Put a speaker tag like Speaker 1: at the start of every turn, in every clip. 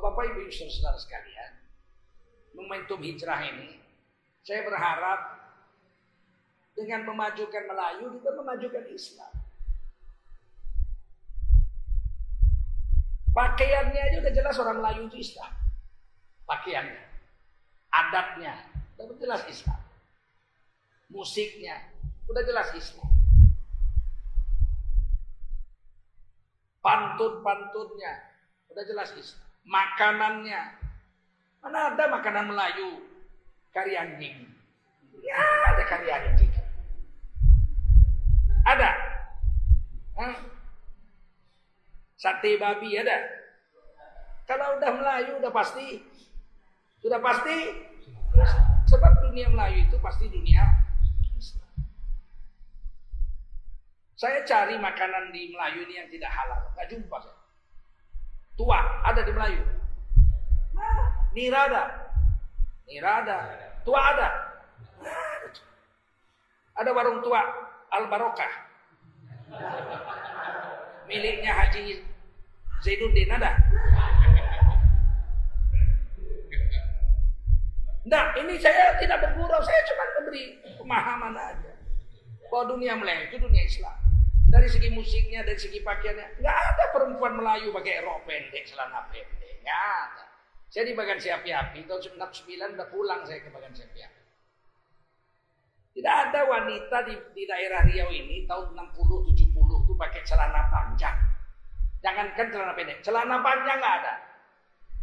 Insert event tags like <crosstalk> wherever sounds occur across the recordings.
Speaker 1: Bapak Ibu saudara sekalian, momentum hijrah ini, saya berharap dengan memajukan Melayu kita memajukan Islam. Pakaiannya aja udah jelas orang Melayu itu Islam. Pakaiannya, adatnya, udah jelas Islam. Musiknya, udah jelas Islam. Pantun-pantunnya, udah jelas Islam. Makanannya, mana ada makanan Melayu kari anjing? Ya ada kari anjing. Ada. Hah? Sate babi ada. Kalau udah Melayu udah pasti sudah pasti sebab dunia Melayu itu pasti dunia Saya cari makanan di Melayu ini yang tidak halal, nggak jumpa saya. Tua ada di Melayu. Nah, nira ada, nira ada, tua ada. Ada warung tua Al Barokah miliknya Haji Zainuddin ada? Nah, ini saya tidak bergurau, saya cuma memberi pemahaman aja. Bahwa dunia Melayu itu dunia Islam. Dari segi musiknya, dari segi pakaiannya, nggak ada perempuan Melayu pakai rok pendek, celana pendek, nggak ada. Saya di bagian Siapi-Api, tahun 99 udah pulang saya ke bagian Siapi-Api. Tidak ada wanita di, di daerah Riau ini tahun 60-70 itu pakai celana panjang. Jangankan celana pendek, celana panjang nggak ada.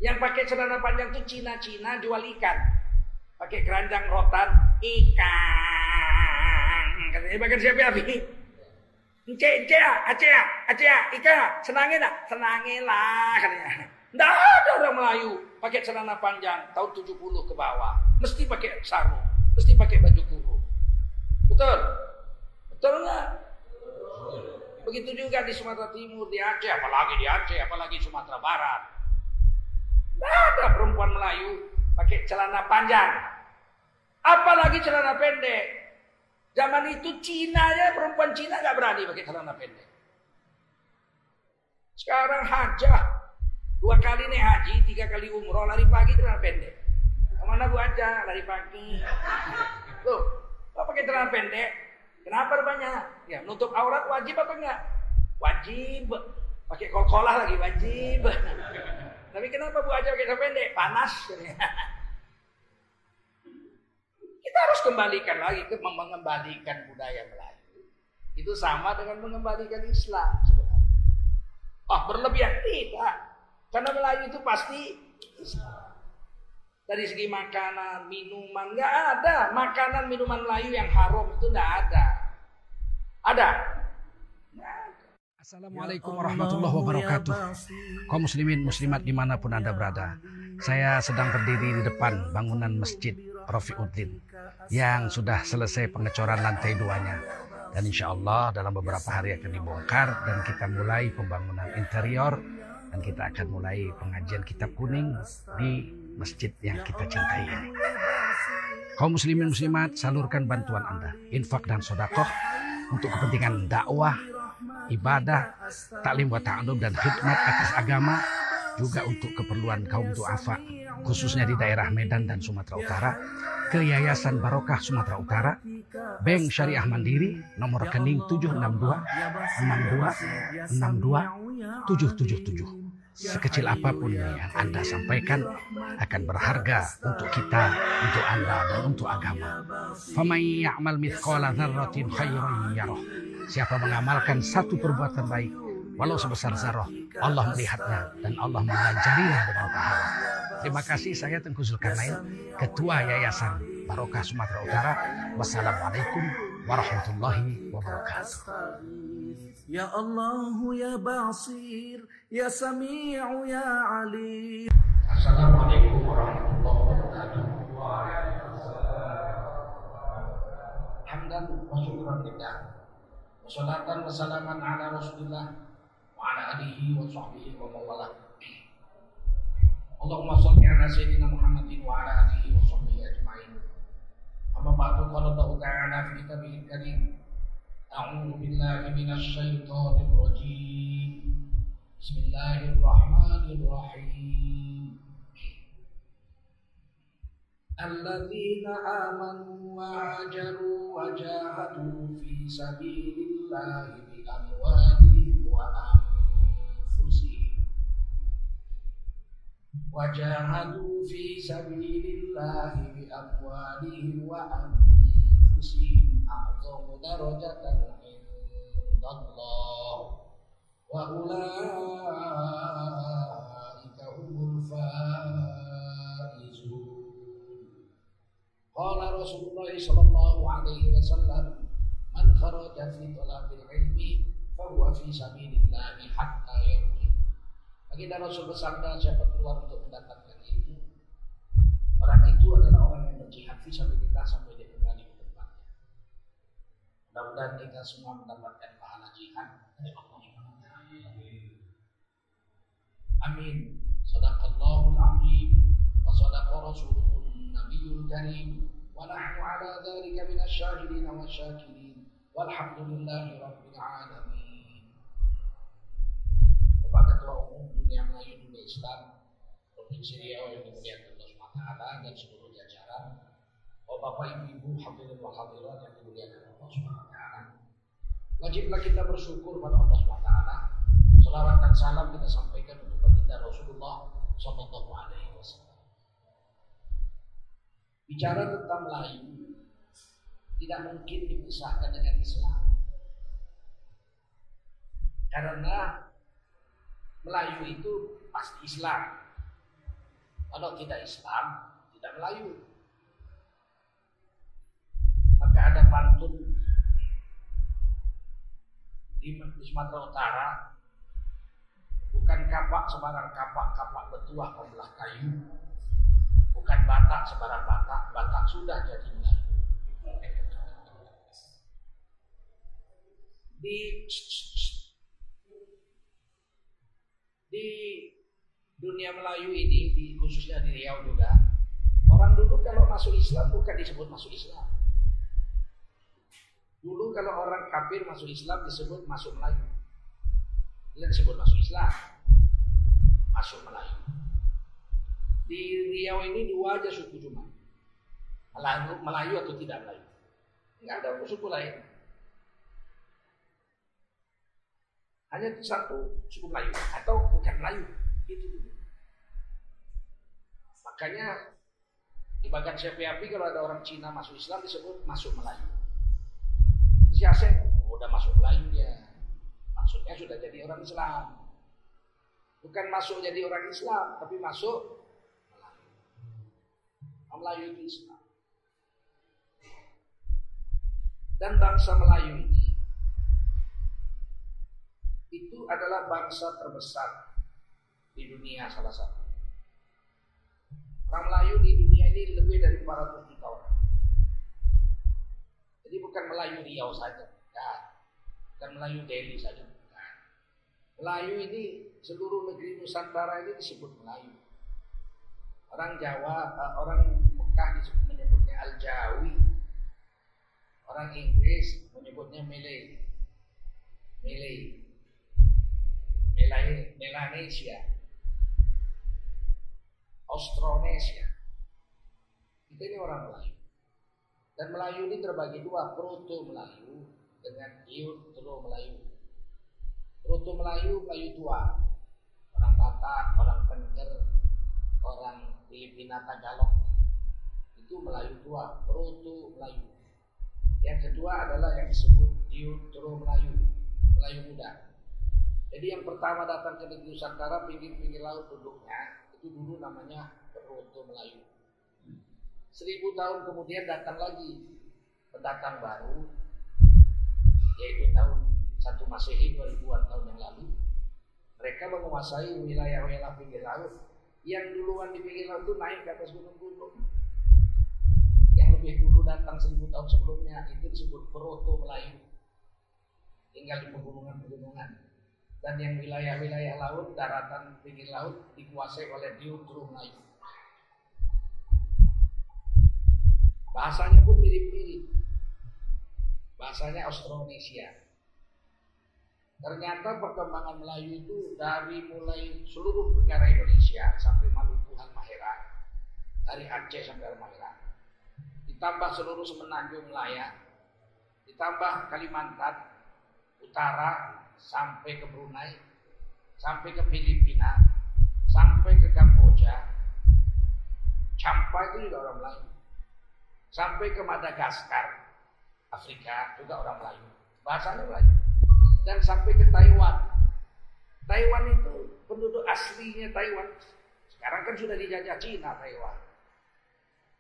Speaker 1: Yang pakai celana panjang itu Cina-Cina jual ikan. Pakai keranjang rotan, ikan. Katanya bagian siapa api? Ece, ece, ece, ece, ikan, senangin lah, senangin lah katanya. Nggak ada orang Melayu pakai celana panjang tahun 70 ke bawah. Mesti pakai sarung, mesti pakai baju kurung. Betul? Betul nggak? Begitu juga di Sumatera Timur, di Aceh, apalagi di Aceh, apalagi Sumatera Barat. Tidak ada perempuan Melayu pakai celana panjang. Apalagi celana pendek. Zaman itu Cina ya, perempuan Cina nggak berani pakai celana pendek. Sekarang hajah. Dua kali nih haji, tiga kali umroh, lari pagi celana pendek. Ke mana bu aja, lari pagi. Tuh, kok pakai celana pendek? Kenapa banyak? Ya, nutup aurat wajib apa enggak? Wajib. Pakai kol-kolah lagi wajib. Tapi kenapa Bu aja pakai celana pendek? Panas. <laughs> Kita harus kembalikan lagi ke mengembalikan budaya Melayu. Itu sama dengan mengembalikan Islam sebenarnya. Oh, berlebihan tidak. Karena Melayu itu pasti Islam. Dari segi makanan, minuman, nggak ada. Makanan, minuman Melayu yang haram itu nggak ada. Ada?
Speaker 2: Assalamualaikum warahmatullahi wabarakatuh. Kaum muslimin muslimat di mana pun anda berada. Saya sedang berdiri di depan bangunan masjid Rafiuddin yang sudah selesai pengecoran lantai duanya. Dan insya Allah dalam beberapa hari akan dibongkar dan kita mulai pembangunan interior dan kita akan mulai pengajian kitab kuning di masjid yang kita cintai ini. Kaum muslimin muslimat salurkan bantuan anda, infak dan sodakoh untuk kepentingan dakwah, ibadah, taklim wa ta'alum dan khidmat atas agama juga untuk keperluan kaum duafa khususnya di daerah Medan dan Sumatera Utara ke Yayasan Barokah Sumatera Utara Bank Syariah Mandiri nomor rekening 762 62 62 777 sekecil apa pun yang Anda sampaikan akan berharga untuk kita, untuk Anda dan untuk agama. Famay ya'mal mithqala dzarratin khairan yarah. Siapa mengamalkan satu perbuatan baik walau sebesar zarah, Allah melihatnya dan Allah mengajarinya dengan pahala. Terima kasih saya Tengku Zulkarnain, Ketua Yayasan Barokah Sumatera Utara. Wassalamualaikum warahmatullahi wabarakatuh.
Speaker 3: Ya Allah ya Basir Ya Sami'u ya Ali
Speaker 1: Assalamualaikum warahmatullahi wabarakatuh. Hamdan wa syukran lillah. Wassalatan wassalaman ala Rasulillah wa ala alihi wa sahbihi wa mawalah. Allahumma salli ala sayyidina Muhammadin wa ala alihi wa sahbihi ajma'in. Amma ba'du qala Allah ta'ala fi kitabihil karim. A'udzu billahi minasy syaithanir rajim. Bismillahirrahmanirrahim. Bismillahirrahmanirrahim. الذين آمنوا وهاجروا وجاهدوا في سبيل الله بأموالهم وأنفسهم وجاهدوا في سبيل الله بأموالهم وأنفسهم أعظم درجة عند الله. وأولئك هم الفائزون. قال رسول الله صلى الله عليه وسلم من خرج في طلب العلم فهو في سبيل الله حتى يرجع Baginda Rasul bersabda siapa keluar untuk mendapatkan ilmu? Orang itu adalah orang yang berjihad fisabilillah sampai dia kembali ke tempatnya Mudah-mudahan kita semua mendapatkan pahala jihad dari Allah. Amin. Sadaqallahul azim. Wa sadaqa rasuluhun nabiyul karim. Wa nahnu ala dhalika minasy syahidin wa syakirin. Walhamdulillahi rabbil alamin. Ketua Umum Dunia Melayu Dunia Islam Provinsi Riau yang dimuliakan Allah SWT dan seluruh jajaran Oh Bapak Ibu hadirin wa hadirat yang dimuliakan Allah SWT Wajiblah kita bersyukur pada Allah SWT Salawat dan salam kita sampaikan untuk baginda Rasulullah Sallallahu Alaihi Wasallam. Bicara tentang Melayu tidak mungkin dipisahkan dengan Islam. Karena Melayu itu pasti Islam. Kalau tidak Islam, tidak Melayu. Maka ada pantun di Sumatera Utara Bukan kapak sebarang kapak, kapak betuah pembelah kayu. Bukan batak sebarang batak, batak sudah jadi Melayu. Di di dunia Melayu ini, di khususnya di Riau juga, orang dulu kalau masuk Islam bukan disebut masuk Islam. Dulu kalau orang kafir masuk Islam disebut masuk Melayu. Tidak disebut masuk Islam. Masuk Melayu. Di Riau ini dua aja suku cuma. Melayu, Melayu atau tidak Melayu. Tidak ada suku lain. Hanya satu suku Melayu atau bukan Melayu. Itu. Makanya di bagian CPAP kalau ada orang Cina masuk Islam disebut masuk Melayu. Si Aseng, oh, udah masuk Melayu dia maksudnya sudah jadi orang Islam. Bukan masuk jadi orang Islam, tapi masuk Melayu. Melayu itu Islam. Dan bangsa Melayu ini itu adalah bangsa terbesar di dunia salah satu. Orang Melayu di dunia ini lebih dari 400 juta orang. Jadi bukan Melayu Riau saja, bukan. Bukan Melayu Delhi saja, bukan. Melayu ini seluruh negeri Nusantara ini disebut Melayu. Orang Jawa, eh, orang Mekah disebut menyebutnya Al-Jawi. Orang Inggris menyebutnya Malay. Malay. Melanesia. Austronesia. Kita ini orang Melayu. Dan Melayu ini terbagi dua, Proto Melayu dengan Neutro Melayu. Proto Melayu, Melayu tua. Orang Batak, orang Tengger, orang Filipina Tagalog. Itu Melayu tua, Proto Melayu. Yang kedua adalah yang disebut Neutro Melayu, Melayu muda. Jadi yang pertama datang ke negeri Nusantara pinggir-pinggir laut duduknya itu dulu namanya Proto Melayu. Seribu tahun kemudian datang lagi pendatang baru yaitu tahun satu Masehi 2000-an tahun yang lalu. Mereka menguasai wilayah-wilayah pinggir laut yang duluan di pinggir laut itu naik ke atas gunung-gunung. Yang lebih dulu datang seribu tahun sebelumnya itu disebut Proto Melayu. Tinggal di pegunungan-pegunungan dan yang wilayah-wilayah laut, daratan pinggir laut dikuasai oleh Neutro Melayu. Bahasanya pun mirip-mirip. Bahasanya Austronesia. Ternyata perkembangan Melayu itu dari mulai seluruh negara Indonesia sampai Maluku Halmahera, dari Aceh sampai Halmahera, ditambah seluruh semenanjung Melaya, ditambah Kalimantan Utara sampai ke Brunei, sampai ke Filipina, sampai ke Kamboja, Campa itu juga orang Melayu, sampai ke Madagaskar, Afrika juga orang Melayu, bahasanya Melayu dan sampai ke Taiwan. Taiwan itu penduduk aslinya Taiwan. Sekarang kan sudah dijajah Cina Taiwan.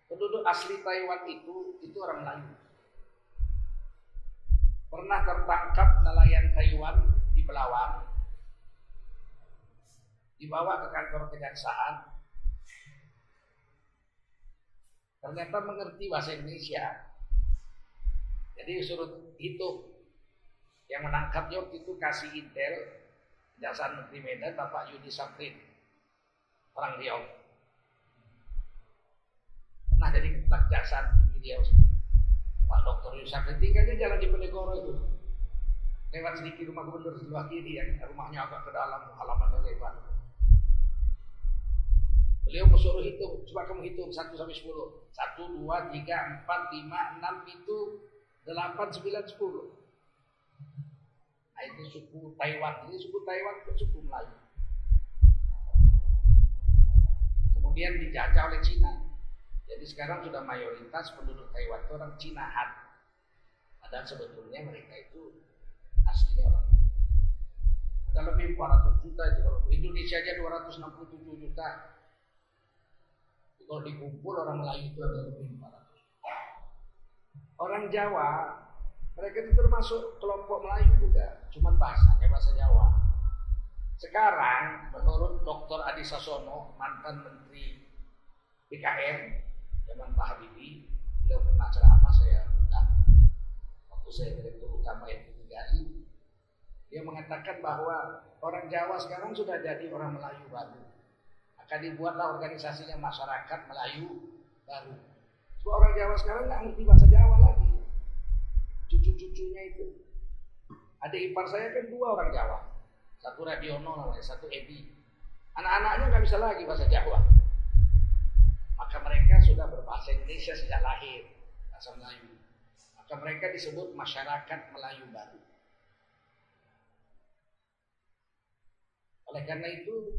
Speaker 1: Penduduk asli Taiwan itu itu orang Melayu. Pernah tertangkap nelayan Taiwan di Belawan. Dibawa ke kantor kejaksaan. Ternyata mengerti bahasa Indonesia. Jadi suruh hitung yang menangkapnya waktu itu kasih intel Kejaksaan Negeri Medan Bapak Yudi Saprin orang Riau. Pernah jadi ketua Kejaksaan Tinggi Riau. Pak Dokter Saprin tinggalnya jalan di Penegoro itu. Lewat sedikit rumah gubernur sebelah kiri yang rumahnya agak ke dalam halamannya lebar. Beliau bersuruh hitung, coba kamu hitung 1 sampai 10. 1, 2, 3, 4, 5, 6, itu 8, 9, 10. Nah, ini suku Taiwan. Ini suku Taiwan itu suku Melayu. Kemudian dijajah oleh Cina. Jadi sekarang sudah mayoritas penduduk Taiwan itu orang Cina Han. Dan sebetulnya mereka itu aslinya orang Ada lebih 400 juta itu kalau Indonesia aja 267 juta. Kalau dikumpul orang Melayu itu ada lebih 400 juta. Orang Jawa mereka itu termasuk kelompok Melayu juga, cuman bahasanya bahasa Jawa. Sekarang menurut Dr. Adi Sasono, mantan Menteri BKN zaman Pak Habibie, beliau pernah ceramah saya undang waktu saya direktur utama FPTGI, dia mengatakan bahwa orang Jawa sekarang sudah jadi orang Melayu baru. Akan dibuatlah organisasinya masyarakat Melayu baru. Sebab orang Jawa sekarang nggak ngerti bahasa Jawa lagi cucu-cucunya itu. Ada ipar saya kan dua orang Jawa. Satu Radiono namanya, satu Edi. Anak-anaknya nggak bisa lagi bahasa Jawa. Maka mereka sudah berbahasa Indonesia sejak lahir, bahasa Melayu. Maka mereka disebut masyarakat Melayu baru. Oleh karena itu,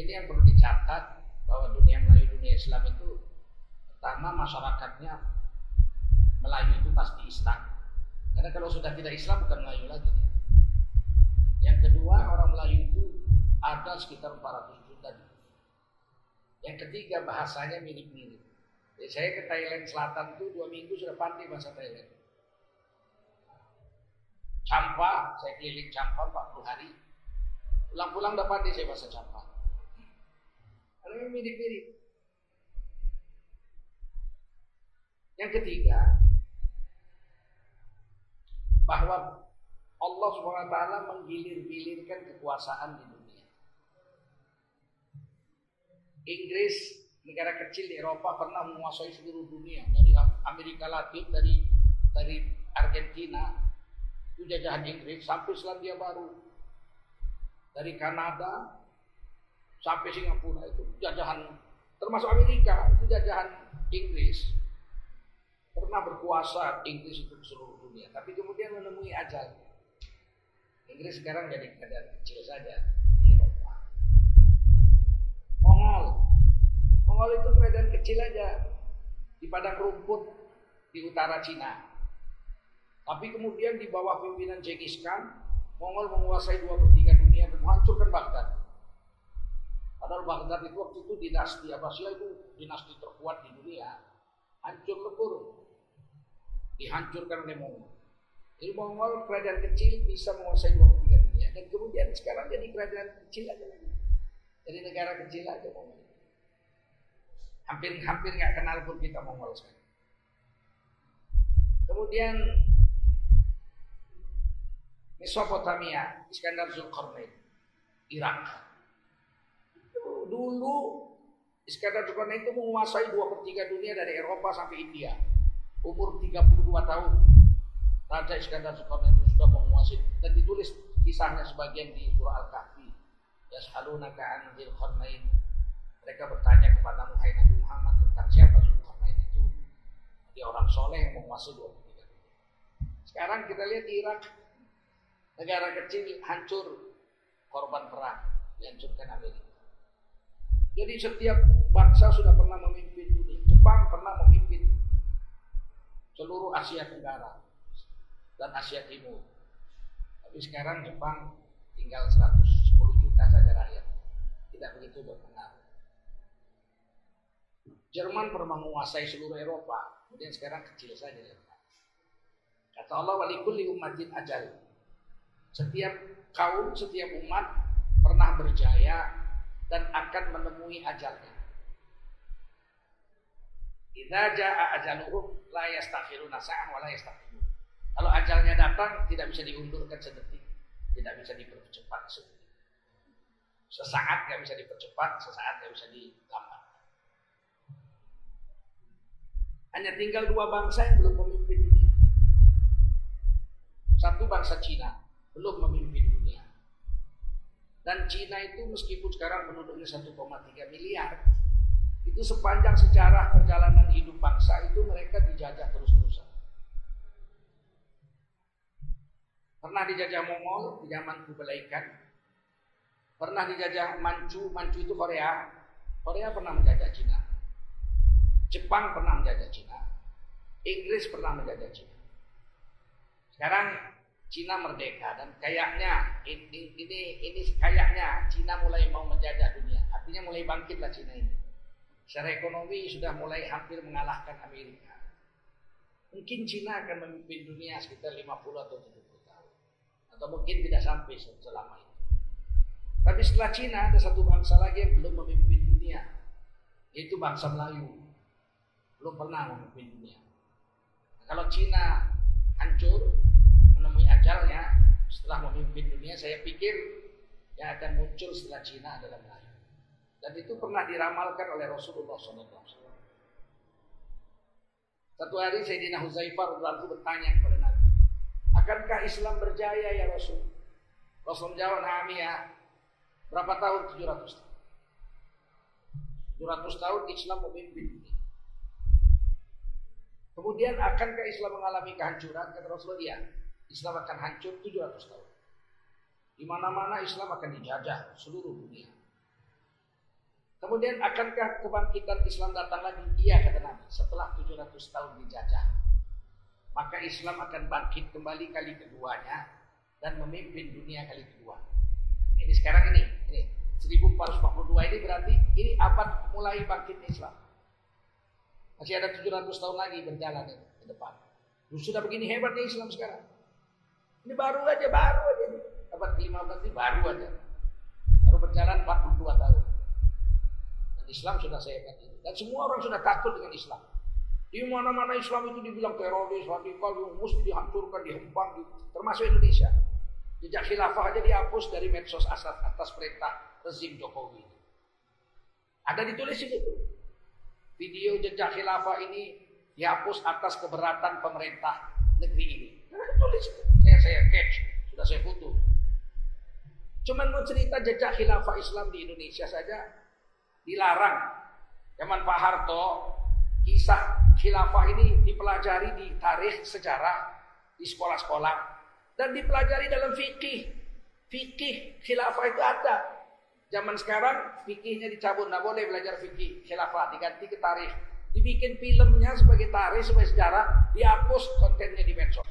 Speaker 1: ini yang perlu dicatat bahwa dunia Melayu, dunia Islam itu pertama masyarakatnya Melayu itu pasti Islam. Karena kalau sudah tidak Islam bukan Melayu lagi. Yang kedua orang Melayu itu ada sekitar 400 juta. Yang ketiga bahasanya mirip-mirip. Jadi saya ke Thailand Selatan itu dua minggu sudah pandai bahasa Thailand. Campa, saya keliling Campa 40 hari. Pulang-pulang udah pandai saya bahasa Campa. Karena mirip-mirip. Yang ketiga, bahwa Allah SWT menggilir-gilirkan kekuasaan di dunia. Inggris, negara kecil di Eropa pernah menguasai seluruh dunia dari Amerika Latin, dari dari Argentina, itu jajahan Inggris sampai Selandia Baru, dari Kanada sampai Singapura itu jajahan termasuk Amerika itu jajahan Inggris pernah berkuasa Inggris itu seluruh dunia, tapi kemudian menemui ajal. Inggris sekarang jadi kerajaan kecil saja. Mongol, Mongol itu kerajaan kecil aja di padang rumput di utara Cina. Tapi kemudian di bawah pimpinan Genghis Khan, Mongol menguasai dua per tiga dunia dan menghancurkan Baghdad. Padahal Baghdad itu waktu itu dinasti Abbasiyah itu dinasti terkuat di dunia. Hancur lebur dihancurkan oleh Mongol. Jadi Mongol kerajaan kecil bisa menguasai dua tiga dunia dan kemudian sekarang jadi kerajaan kecil aja lagi. Jadi negara kecil aja Mongol. Hampir-hampir nggak kenal pun kita Mongol. Kemudian Mesopotamia, Iskandar Zulkarnain, Irak. Dulu Iskandar Zulkarnain itu menguasai dua per tiga dunia dari Eropa sampai India umur 32 tahun Raja Iskandar Soekarno itu sudah menguasai dan ditulis kisahnya sebagian di surah Al-Kahfi. Yas'alunaka 'an dzil qarnain. Mereka bertanya kepada Muhammad Nabi Muhammad tentang siapa Zulkarnain itu. Dia orang soleh yang menguasai dua Sekarang kita lihat di Irak, negara kecil hancur korban perang, dihancurkan Amerika. Jadi setiap bangsa sudah pernah memimpin dunia. Jepang pernah memimpin seluruh Asia Tenggara dan Asia Timur. Tapi sekarang Jepang tinggal 110 juta saja rakyat. Tidak begitu berpengaruh. Jerman pernah menguasai seluruh Eropa, kemudian sekarang kecil saja Jerman. Kata Allah walikulli ummatin ajal. Setiap kaum, setiap umat pernah berjaya dan akan menemui ajalnya. Idza jaa ajaluhum la yastakhiruna sa'an wa la. Kalau ajalnya datang tidak bisa diundurkan sedetik, tidak bisa dipercepat. Sesaat nggak bisa dipercepat, sesaat nggak bisa dilambat. Hanya tinggal dua bangsa yang belum memimpin dunia. Satu bangsa Cina belum memimpin dunia. Dan Cina itu meskipun sekarang penduduknya 1,3 miliar, itu sepanjang sejarah perjalanan hidup bangsa itu mereka dijajah terus-terusan. Pernah dijajah Mongol di zaman Kublai Khan. Pernah dijajah Manchu, Manchu itu Korea. Korea pernah menjajah Cina. Jepang pernah menjajah Cina. Inggris pernah menjajah Cina. Sekarang Cina merdeka dan kayaknya ini ini, ini kayaknya Cina mulai mau menjajah dunia. Artinya mulai bangkitlah Cina ini. Secara ekonomi sudah mulai hampir mengalahkan Amerika. Mungkin Cina akan memimpin dunia sekitar 50 atau 70 atau mungkin tidak sampai selama itu. Tapi setelah Cina ada satu bangsa lagi yang belum memimpin dunia, yaitu bangsa Melayu. Belum pernah memimpin dunia. Nah, kalau Cina hancur, menemui ajalnya setelah memimpin dunia, saya pikir yang akan muncul setelah Cina adalah Melayu. Dan itu pernah diramalkan oleh Rasulullah SAW. Satu hari Sayyidina Huzaifah radhiyallahu bertanya kepada Akankah Islam berjaya ya Rasul? Rasul menjawab, "Nami ya." Berapa tahun? 700 tahun. 700 tahun Islam memimpin Kemudian akankah Islam mengalami kehancuran? Kata Rasulullah, iya. Islam akan hancur 700 tahun. Di mana-mana Islam akan dijajah seluruh dunia. Kemudian akankah kebangkitan Islam datang lagi? Iya kata Nabi. Setelah 700 tahun dijajah maka Islam akan bangkit kembali kali keduanya dan memimpin dunia kali kedua. Ini sekarang ini, ini 1442 ini berarti ini abad mulai bangkit Islam. Masih ada 700 tahun lagi berjalan ini, ke depan. Lu sudah begini hebatnya Islam sekarang. Ini baru aja, baru aja. Abad ke-15 ini baru aja. Baru berjalan 42 tahun. Dan Islam sudah sehebat ini. Dan semua orang sudah takut dengan Islam. Di mana-mana Islam itu dibilang teroris, radikal, mesti dihancurkan, dihempang, di, termasuk Indonesia. Jejak khilafah aja dihapus dari medsos asat atas perintah rezim Jokowi. Ada ditulis di situ. Video jejak khilafah ini dihapus atas keberatan pemerintah negeri ini. Nah, tulis itu. Saya saya catch, sudah saya foto. Cuman mau cerita jejak khilafah Islam di Indonesia saja dilarang. Zaman Pak Harto kisah khilafah ini dipelajari di tarikh sejarah di sekolah-sekolah dan dipelajari dalam fikih. Fikih khilafah itu ada. Zaman sekarang fikihnya dicabut, nggak boleh belajar fikih khilafah, diganti ke tarikh. Dibikin filmnya sebagai tarikh, sebagai sejarah, dihapus kontennya di medsos.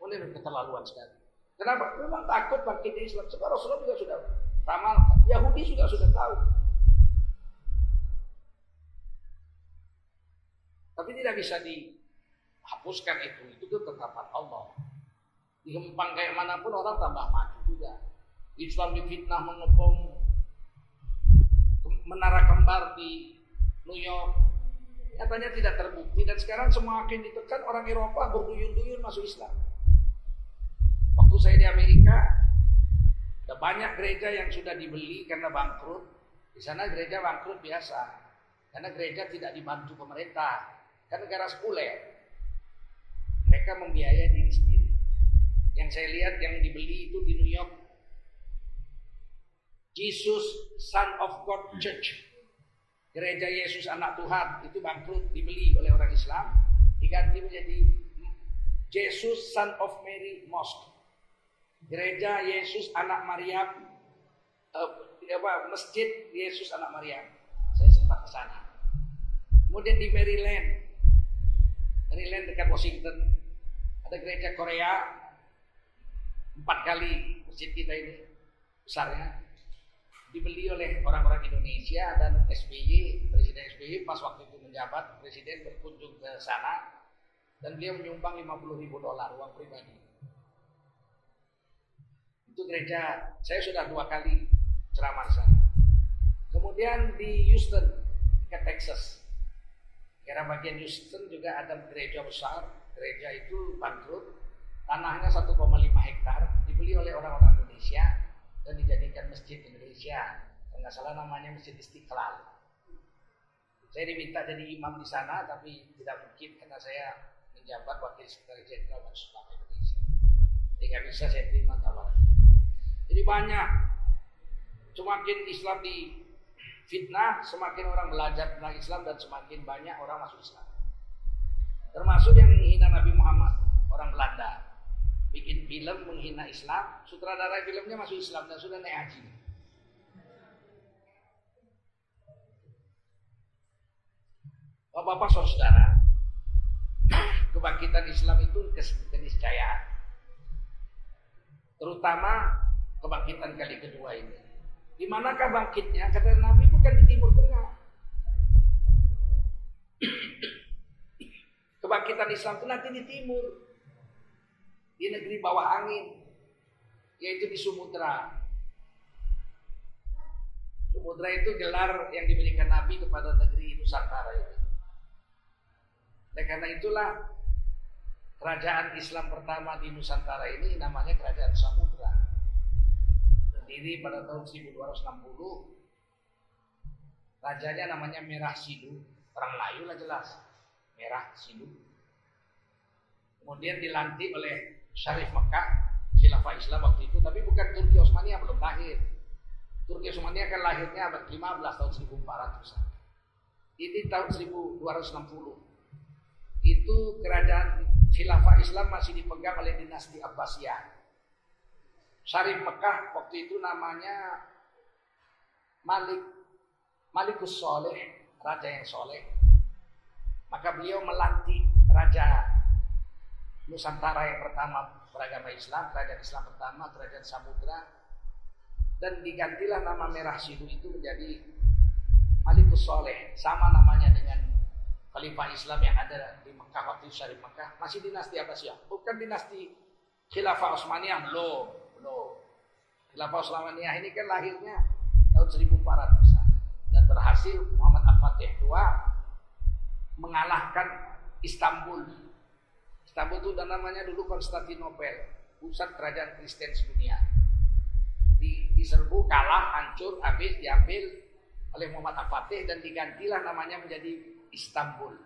Speaker 1: Boleh keterlaluan sekali. Kenapa? Memang takut bangkitnya Islam. Sebab Rasulullah juga sudah ramal. Yahudi juga sudah tahu. Tapi tidak bisa dihapuskan itu. Itu ketetapan Allah. Dihempang kayak mana pun orang tambah maju juga. Islam difitnah mengepung menara kembar di New York. Nyatanya tidak terbukti dan sekarang semakin ditekan orang Eropa berduyun-duyun masuk Islam. Waktu saya di Amerika, ada banyak gereja yang sudah dibeli karena bangkrut. Di sana gereja bangkrut biasa, karena gereja tidak dibantu pemerintah. Kan negara sekuler. Mereka membiayai diri sendiri. Yang saya lihat yang dibeli itu di New York. Jesus Son of God Church. Gereja Yesus anak Tuhan itu bangkrut dibeli oleh orang Islam diganti menjadi Jesus Son of Mary Mosque. Gereja Yesus anak Maryam uh, apa masjid Yesus anak Maryam. Saya sempat ke sana. Kemudian di Maryland, Maryland dekat Washington, ada gereja Korea empat kali masjid kita ini besarnya dibeli oleh orang-orang Indonesia dan SBY, Presiden SBY pas waktu itu menjabat, Presiden berkunjung ke sana dan beliau menyumbang 50 ribu dolar uang pribadi. Itu gereja, saya sudah dua kali ceramah di sana. Kemudian di Houston, ke Texas. Kira bagian Houston juga ada gereja besar, gereja itu bangkrut, tanahnya 1,5 hektar, dibeli oleh orang-orang Indonesia, dan dijadikan masjid Indonesia. Kalau nggak salah namanya Masjid Istiqlal. Saya diminta jadi imam di sana, tapi tidak mungkin karena saya menjabat wakil sekretaris jenderal Majelis Indonesia. Nggak bisa saya terima tawaran. Jadi banyak. Semakin Islam di fitnah, semakin orang belajar tentang Islam dan semakin banyak orang masuk Islam. Termasuk yang menghina Nabi Muhammad, orang Belanda bikin film menghina Islam, sutradara filmnya masuk Islam dan sudah naik haji. Bapak-bapak saudara, kebangkitan Islam itu keniscayaan. Terutama kebangkitan kali kedua ini. Di manakah bangkitnya? Kata Nabi bukan di Timur Tengah. <clears throat> Kebangkitan Islam itu nanti di timur di negeri bawah angin, yaitu di Sumudra. Sumudra itu gelar yang diberikan Nabi kepada negeri Nusantara itu. Dan karena itulah kerajaan Islam pertama di Nusantara ini namanya Kerajaan Samudra. Berdiri pada tahun 1260. Rajanya namanya Merah Sidu, orang Melayu lah jelas. Merah Sidu. Kemudian dilantik oleh Syarif Mekah, khilafah Islam waktu itu, tapi bukan Turki Osmania belum lahir. Turki Osmania kan lahirnya abad 15 tahun 1400 Ini tahun 1260. Itu kerajaan khilafah Islam masih dipegang oleh dinasti Abbasiyah. Syarif Mekah waktu itu namanya Malik Malikus Soleh, raja yang soleh. Maka beliau melantik raja Nusantara yang pertama beragama Islam, kerajaan Islam pertama, kerajaan Samudra, dan digantilah nama Merah Sidu itu menjadi Malikus Soleh, sama namanya dengan Khalifah Islam yang ada di Mekah waktu Syarif Mekah, masih dinasti Abbasiyah, bukan dinasti Khilafah Utsmaniyah, belum, belum. Khilafah Utsmaniyah ini kan lahirnya tahun 1400 dan berhasil Muhammad Al-Fatih II mengalahkan Istanbul Istanbul itu dan namanya dulu Konstantinopel, pusat kerajaan Kristen sedunia. Di, diserbu, kalah, hancur, habis diambil oleh Muhammad Al-Fatih dan digantilah namanya menjadi Istanbul.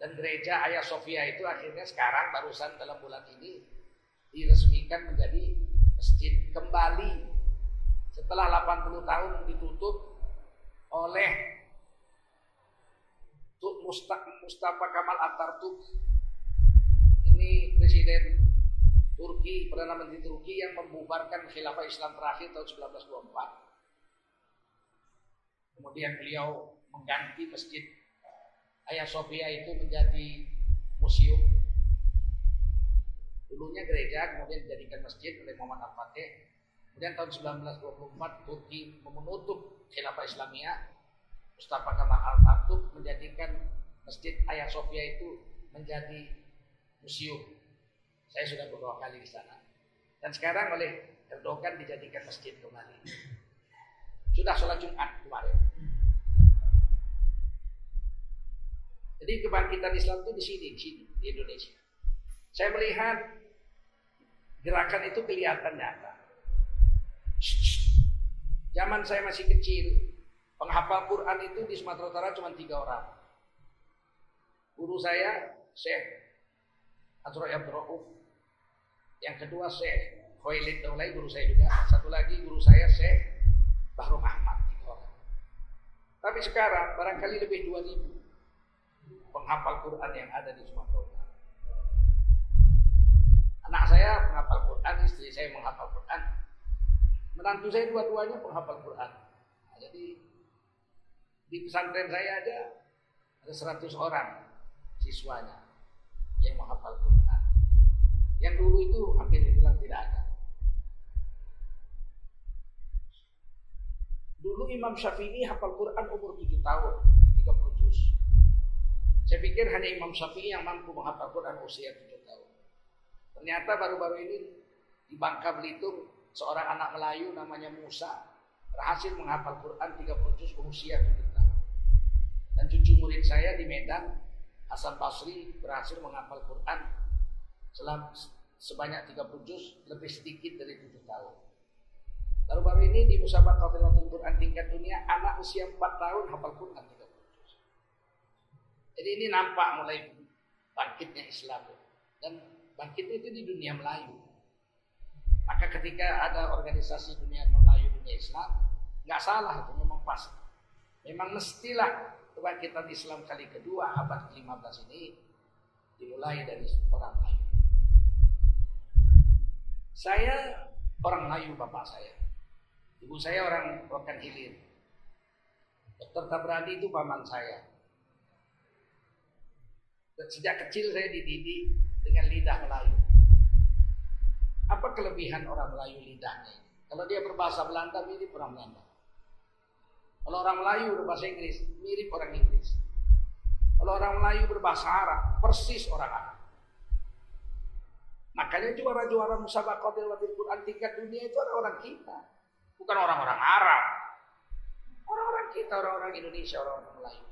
Speaker 1: Dan gereja Hagia Sophia itu akhirnya sekarang barusan dalam bulan ini diresmikan menjadi masjid kembali setelah 80 tahun ditutup oleh Mustafa Kamal Atatürk ini Presiden Turki, Perdana Menteri Turki yang membubarkan khilafah Islam terakhir tahun 1924. Kemudian beliau mengganti masjid Sophia itu menjadi museum. Dulunya gereja, kemudian dijadikan masjid oleh Muhammad Al-Fatih. Kemudian tahun 1924 Turki menutup khilafah Islamia. Mustafa Kemal Atatürk menjadikan masjid Hagia Sophia itu menjadi museum. Saya sudah beberapa kali di sana. Dan sekarang oleh Erdogan dijadikan masjid kembali. Sudah sholat Jumat kemarin. Jadi kebangkitan Islam itu di sini, di sini, di Indonesia. Saya melihat gerakan itu kelihatan nyata. Zaman saya masih kecil, penghafal Quran itu di Sumatera Utara cuma tiga orang. Guru saya, Syekh Azra Abdurrauf Yang kedua Syekh Khailid Daulay guru saya juga. Satu lagi guru saya Syekh Bahru Ahmad. Tiga. Tapi sekarang barangkali lebih 2000 penghafal Quran yang ada di Sumatera Utara. Anak saya menghafal Quran, istri saya menghafal Quran. Menantu saya dua-duanya penghafal Quran. Nah, jadi di pesantren saya ada ada 100 orang siswanya yang menghafal Quran. Yang dulu itu hampir dibilang tidak ada. Dulu Imam Syafi'i hafal Quran umur 7 tahun, 30 juz. Saya pikir hanya Imam Syafi'i yang mampu menghafal Quran usia 7 tahun. Ternyata baru-baru ini di Bangka Belitung seorang anak Melayu namanya Musa berhasil menghafal Quran 30 juz usia 7 tahun. Dan cucu murid saya di Medan, Hasan Basri berhasil menghafal Quran selama sebanyak 30 juz lebih sedikit dari 7 tahun. Baru-baru ini di Musabaqah Tilawatul Quran tingkat dunia, anak usia 4 tahun hafal Quran 30 juz. Jadi ini nampak mulai bangkitnya Islam. Dan bangkit itu di dunia Melayu. Maka ketika ada organisasi dunia Melayu, dunia Islam, nggak salah itu memang pas. Memang mestilah kebangkitan Islam kali kedua abad ke-15 ini dimulai dari orang Melayu. Saya orang Melayu bapak saya. Ibu saya orang Rokan Hilir. Dokter Tabrani itu paman saya. Sejak kecil saya dididik dengan lidah Melayu. Apa kelebihan orang Melayu lidahnya? Kalau dia berbahasa Belanda mirip orang Belanda. Kalau orang Melayu berbahasa Inggris mirip orang Inggris. Kalau orang Melayu berbahasa Arab persis orang Arab. Makanya juara-juara musabaqah watil Quran tingkat dunia itu orang-orang kita. Bukan orang-orang Arab. Orang-orang kita, orang-orang Indonesia, orang-orang Melayu.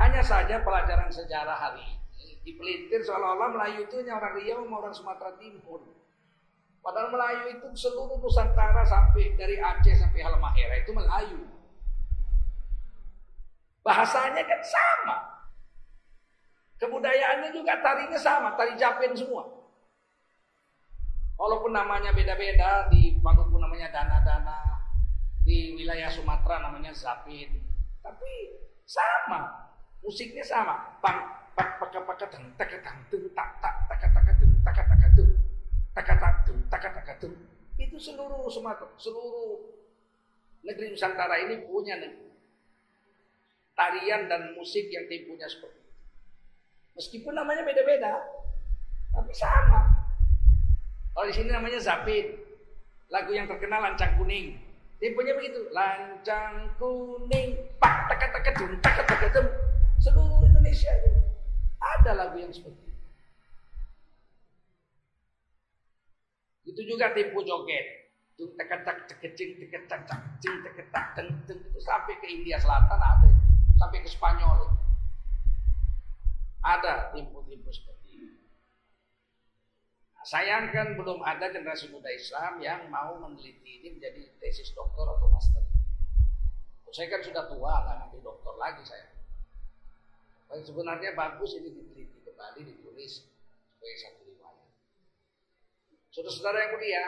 Speaker 1: Hanya saja pelajaran sejarah hari ini dipelintir seolah-olah Melayu itu hanya orang Riau sama orang Sumatera Timur. Padahal Melayu itu seluruh Nusantara sampai dari Aceh sampai Halmahera itu Melayu. Bahasanya kan sama. Kebudayaannya juga tarinya sama, tari Japen semua. Walaupun namanya beda-beda, di Maluku namanya dana-dana, di wilayah Sumatera namanya zapin. Tapi sama, musiknya sama. Pang, pak, pak, pak, teng, tak, tak, tung, tak, tak, tak, tak, tung, tak. Itu seluruh Sumatera, seluruh negeri Nusantara ini punya negeri. tarian dan musik yang timpunya seperti itu. Meskipun namanya beda-beda, tapi sama. Kalau di sini namanya Zapin. Lagu yang terkenal Lancang Kuning. Temponya begitu. Lancang kuning, pak tak tak dum tak tak. Seluruh Indonesia itu ada lagu yang seperti itu. Itu juga tempo joget. Tung tak tak tekecing tekecang cing teketak teng itu sampai ke India Selatan ada. Sampai ke Spanyol. Ada tempo-tempo seperti itu. Sayangkan belum ada generasi muda Islam yang mau meneliti ini menjadi tesis doktor atau master. Saya kan sudah tua, nggak nanti doktor lagi saya. Dan sebenarnya bagus ini diteliti kembali, ditulis sebagai satu riwayat. Saudara-saudara yang mulia,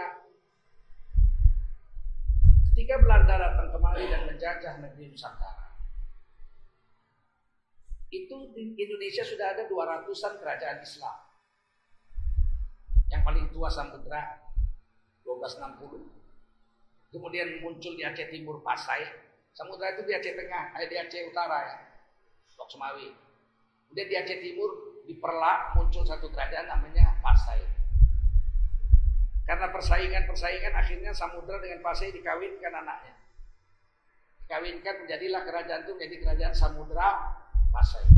Speaker 1: ketika Belanda datang kemari dan menjajah negeri Nusantara, itu di Indonesia sudah ada 200-an kerajaan Islam. Yang paling tua Samudra 1260. Kemudian muncul di Aceh Timur Pasai. Samudra itu di Aceh Tengah, eh, di Aceh Utara ya. Lok Semawi. Kemudian di Aceh Timur di Perlak muncul satu kerajaan namanya Pasai. Karena persaingan-persaingan akhirnya Samudra dengan Pasai dikawinkan anaknya. Dikawinkan menjadilah kerajaan itu menjadi kerajaan Samudra Pasai.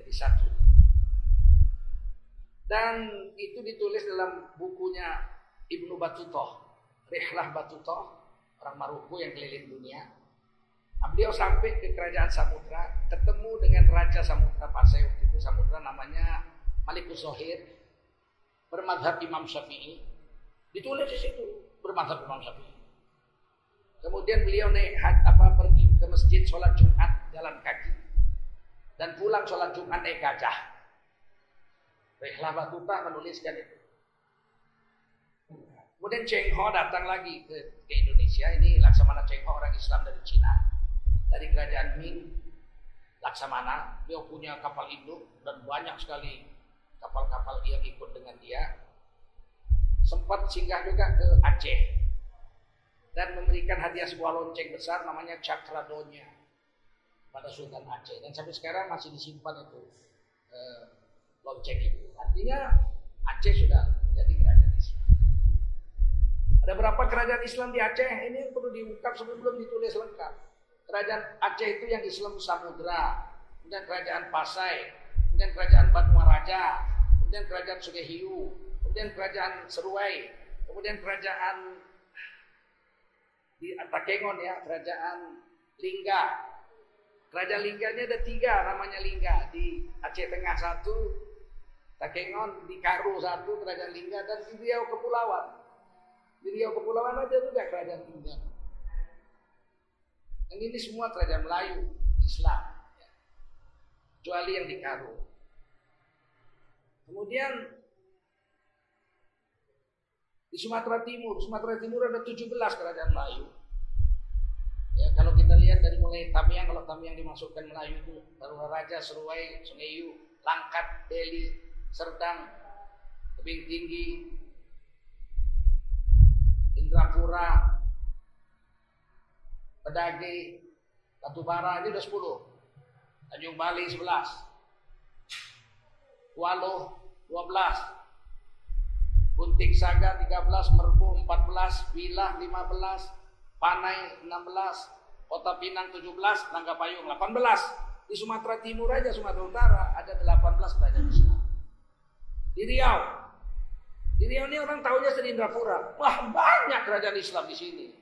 Speaker 1: Jadi satu. Dan itu ditulis dalam bukunya Ibnu Batutoh, Rihlah Batutoh, orang Maroko yang keliling dunia. Beliau sampai ke kerajaan Samudra, ketemu dengan Raja Samudra Pasai waktu itu Samudra namanya Malikus Zohir, bermadhab Imam Syafi'i. Ditulis di situ, bermadhab Imam Syafi'i. Kemudian beliau naik apa pergi ke masjid sholat Jumat jalan kaki dan pulang sholat Jumat naik gajah. Rehlah Batuta menuliskan itu. Kemudian Cheng Ho datang lagi ke, ke Indonesia. Ini Laksamana Cheng Ho orang Islam dari Cina, dari kerajaan Ming. Laksamana, dia punya kapal induk dan banyak sekali kapal-kapal yang ikut dengan dia. Sempat singgah juga ke Aceh dan memberikan hadiah sebuah lonceng besar namanya Cakradonya pada Sultan Aceh dan sampai sekarang masih disimpan itu eh, lonceng itu. Artinya Aceh sudah menjadi kerajaan Islam. Ada berapa kerajaan Islam di Aceh? Ini perlu diungkap sebelum ditulis lengkap. Kerajaan Aceh itu yang Islam Samudra, kemudian kerajaan Pasai, kemudian kerajaan Batu Raja, kemudian kerajaan Sugehiu, kemudian kerajaan Seruai, kemudian kerajaan di Takengon ya, kerajaan Lingga. Kerajaan Lingganya ada tiga namanya Lingga. Di Aceh Tengah satu, Takengon, di Karo satu, kerajaan Lingga, dan di Riau Kepulauan. Di Riau Kepulauan aja juga kerajaan Lingga. Dan ini semua kerajaan Melayu, Islam. Ya. Kecuali yang di Karo. Kemudian di Sumatera Timur, Sumatera Timur ada 17 kerajaan Melayu. Ya, kalau kita lihat dari mulai Tamiang, kalau Tamiang dimasukkan Melayu itu baru Raja, Seruai, Sungayu, Langkat, Deli, Serdang, Tebing Tinggi, Indrapura, Pedagi, Batubara ini udah 10. Tanjung Bali 11. Kualo 12. Bunting Saga 13, Merbu 14, Wilah 15, Panai 16, Kota Pinang 17, Nangga Payung 18. Di Sumatera Timur aja Sumatera Utara ada 18 kerajaan Islam. Di Riau. Di Riau ini orang tahunya Serindrapura. Wah, banyak kerajaan Islam di sini.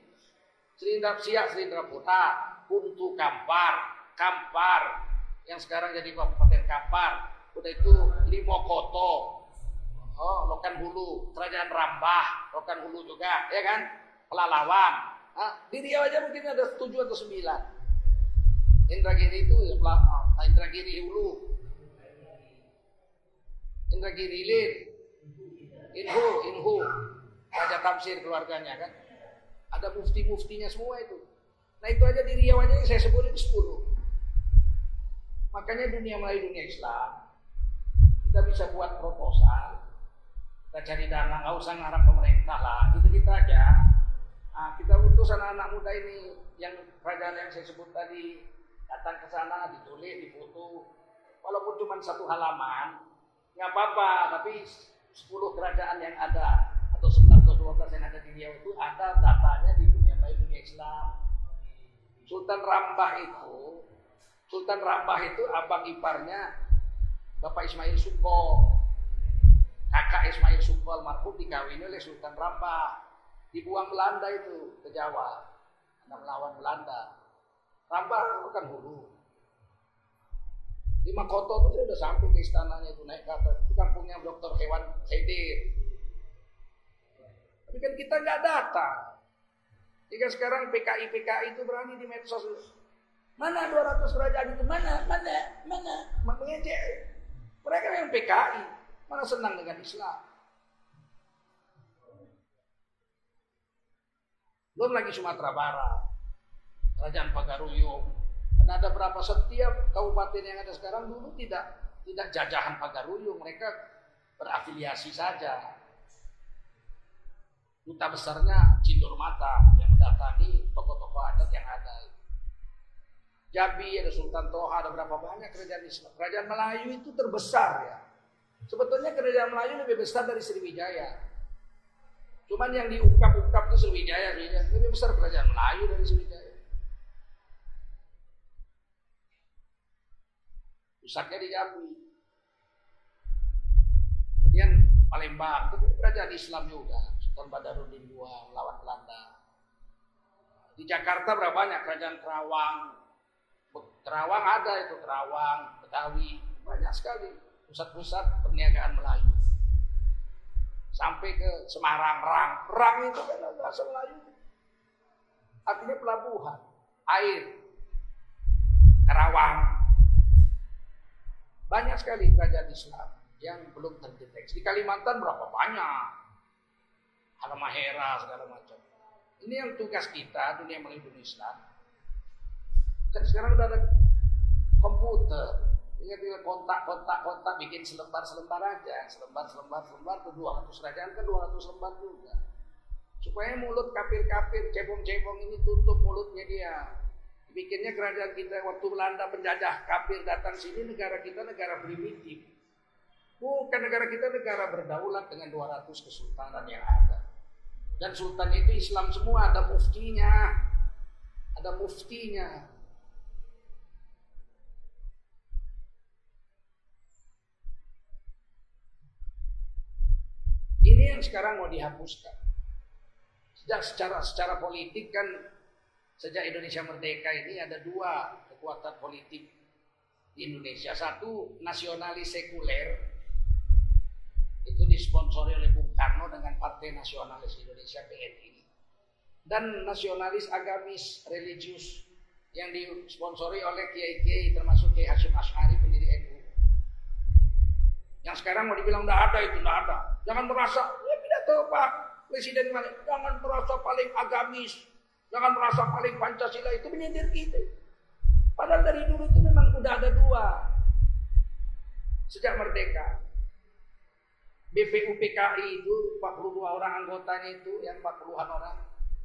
Speaker 1: Serindra Siak, Serindrapura, Kuntu Kampar, Kampar, yang sekarang jadi Kabupaten Kampar. Udah itu Limokoto, oh Lokan Hulu, Kerajaan Rambah, Lokan Hulu juga, ya kan? Pelalawan. Nah, di Riau aja mungkin ada tujuh atau sembilan. Indragiri itu ya Pelalawan, Indragiri Hulu, Indragiri Hilir, Inhu, Inhu, Raja Tamsir keluarganya kan. Ada mufti-muftinya semua itu. Nah itu aja di Riau aja yang saya sebut itu 10. Makanya dunia Melayu dunia Islam. Kita bisa buat proposal. Kita cari dana, nggak usah ngarap pemerintah lah. Kita kita aja. Nah, kita utus anak-anak muda ini yang kerajaan yang saya sebut tadi datang ke sana, ditulis, difoto. Walaupun cuma satu halaman, nggak apa-apa. Tapi 10 kerajaan yang ada atau 11 atau 12 yang ada di Riau itu ada datanya di dunia Melayu dunia Islam. Sultan Rambah itu, Sultan Rambah itu abang iparnya Bapak Ismail Suko. Kakak Ismail Suko almarhum dikawini oleh Sultan Rambah. Dibuang Belanda itu ke Jawa. Karena melawan Belanda. Rambah itu kan hulu. Di Makoto itu sudah sampai ke istananya itu naik ke atas. Itu kampungnya dokter hewan Hedir. Tapi kan kita nggak datang. Jika sekarang PKI PKI itu berani di medsos Mana 200 kerajaan itu? Mana? Mana? Mana? Mengejek. Mereka yang PKI. Mana senang dengan Islam? Belum lagi Sumatera Barat. Kerajaan Pagaruyung. Dan ada berapa setiap kabupaten yang ada sekarang dulu tidak tidak jajahan Pagaruyung. Mereka berafiliasi saja. Duta besarnya Cindur Mata yang mendatangi tokoh-tokoh adat yang ada. Jambi, ada Sultan Toha, ada berapa banyak kerajaan Islam. Kerajaan Melayu itu terbesar ya. Sebetulnya kerajaan Melayu lebih besar dari Sriwijaya. Cuman yang diungkap-ungkap itu Sriwijaya, lebih besar kerajaan Melayu dari Sriwijaya. Pusatnya di Jambi. Kemudian Palembang, itu kerajaan Islam juga. Sultan Badarudin II melawan Belanda. Di Jakarta berapa banyak kerajaan Kerawang, Kerawang ada itu Kerawang, Betawi, banyak sekali pusat-pusat perniagaan Melayu. Sampai ke Semarang, Rang. Rang itu kan bahasa Melayu. Artinya pelabuhan, air. Karawang. Banyak sekali kerajaan Islam yang belum terdeteksi. Di Kalimantan berapa banyak? Halmahera segala macam. Ini yang tugas kita dunia melindungi Islam. Kan sekarang udah ada komputer. Ingat ingat kontak kontak kontak bikin selembar selembar aja, selembar selembar selembar tuh 200 kerajaan kan 200 lembar juga. Supaya mulut kafir-kafir cebong-cebong ini tutup mulutnya dia. Bikinnya kerajaan kita waktu Belanda penjajah kafir datang sini negara kita negara primitif. Bukan negara kita negara berdaulat dengan 200 kesultanan yang ada. Dan sultan itu Islam semua, ada muftinya. Ada muftinya. Ini yang sekarang mau dihapuskan. Sejak secara secara politik kan Sejak Indonesia merdeka ini ada dua kekuatan politik di Indonesia. Satu nasionalis sekuler itu disponsori oleh Dengan Partai Nasionalis Indonesia PNI. Dan nasionalis agamis religius yang disponsori oleh kiai-kiai termasuk Kiai Hashim Ash'ari pendiri NU. Yang sekarang mau dibilang tidak ada itu tidak ada. Jangan merasa ya pidato Pak Presiden jangan merasa paling agamis, Jangan merasa paling Pancasila itu menyindir kita. Padahal dari dulu itu memang udah ada dua. Sejak merdeka. BPUPKI itu 42 orang anggotanya itu yang 40-an orang.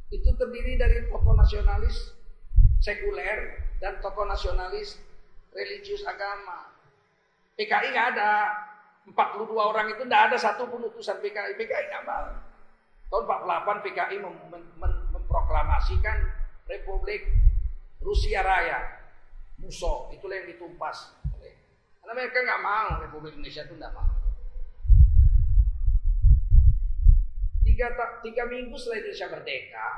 Speaker 1: Itu terdiri dari tokoh nasionalis sekuler dan tokoh nasionalis religius agama. PKI nggak ada. 42 orang itu nggak ada satu pun utusan PKI. PKI nggak mau. Tahun 48 PKI mem, mem, mem, memproklamasikan Republik Rusia Raya. Muso, itulah yang ditumpas. Karena mereka nggak mau Republik Indonesia itu nggak mau. Tiga, tiga minggu setelah Indonesia merdeka,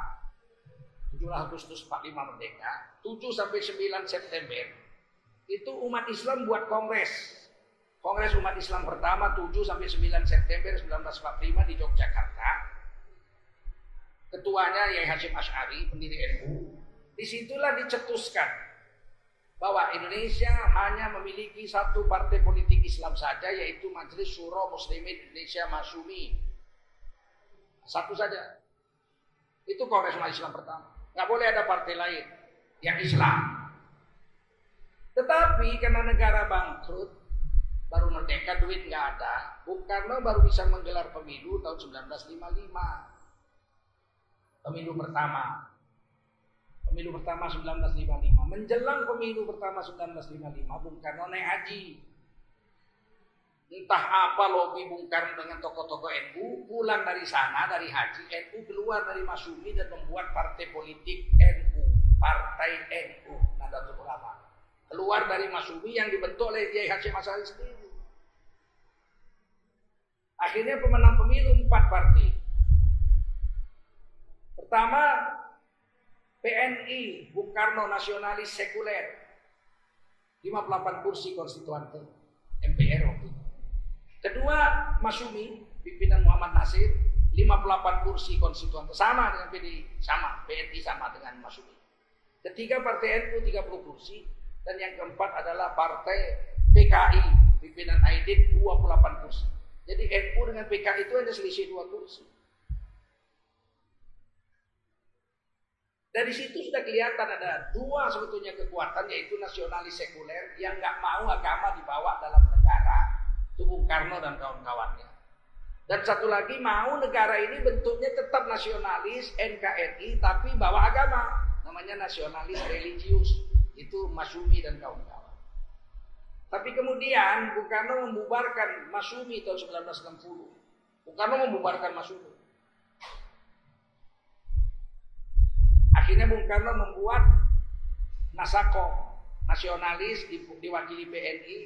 Speaker 1: 7 Agustus 45 merdeka, 7 sampai 9 September, itu umat Islam buat kongres. Kongres umat Islam pertama 7 sampai 9 September 1945 di Yogyakarta ketuanya Yai Hashim Ash'ari, pendiri NU, di situlah dicetuskan bahwa Indonesia hanya memiliki satu partai politik Islam saja yaitu Majelis Syuro Muslimin Indonesia Masumi. Satu saja. Itu Kongres Islam pertama. Nggak boleh ada partai lain yang Islam. Tetapi karena negara bangkrut, baru merdeka duit nggak ada, Bung Karno baru bisa menggelar pemilu tahun 1955 pemilu pertama. Pemilu pertama 1955. Menjelang pemilu pertama 1955, Bung Karno naik haji. Entah apa lobby Bung Karno dengan tokoh-tokoh NU, pulang dari sana, dari haji, NU keluar dari Masumi dan membuat partai politik NU. Partai NU, Nadatul Ulama. Keluar dari Masumi yang dibentuk oleh Kiai Haji Masari sendiri. Akhirnya pemenang pemilu empat partai. Pertama, PNI, Bung Karno Nasionalis Sekuler. 58 kursi konstituante MPR. Kedua, Masumi, pimpinan Muhammad Nasir, 58 kursi konstituante sama dengan PDI, sama, PNI sama dengan Masumi. Ketiga partai NU 30 kursi dan yang keempat adalah partai PKI, pimpinan Aidit 28 kursi. Jadi NU dengan PKI itu hanya selisih dua kursi. Dari situ sudah kelihatan ada dua sebetulnya kekuatan yaitu nasionalis sekuler yang nggak mau agama dibawa dalam negara, itu Bung Karno dan kawan-kawannya. Dan satu lagi mau negara ini bentuknya tetap nasionalis NKRI tapi bawa agama, namanya nasionalis religius, itu Masumi dan kawan-kawan. Tapi kemudian Bung Karno membubarkan Masumi tahun 1960. Bung Karno membubarkan Masumi. Akhirnya Bung Karno membuat Nasako nasionalis diwakili PNI,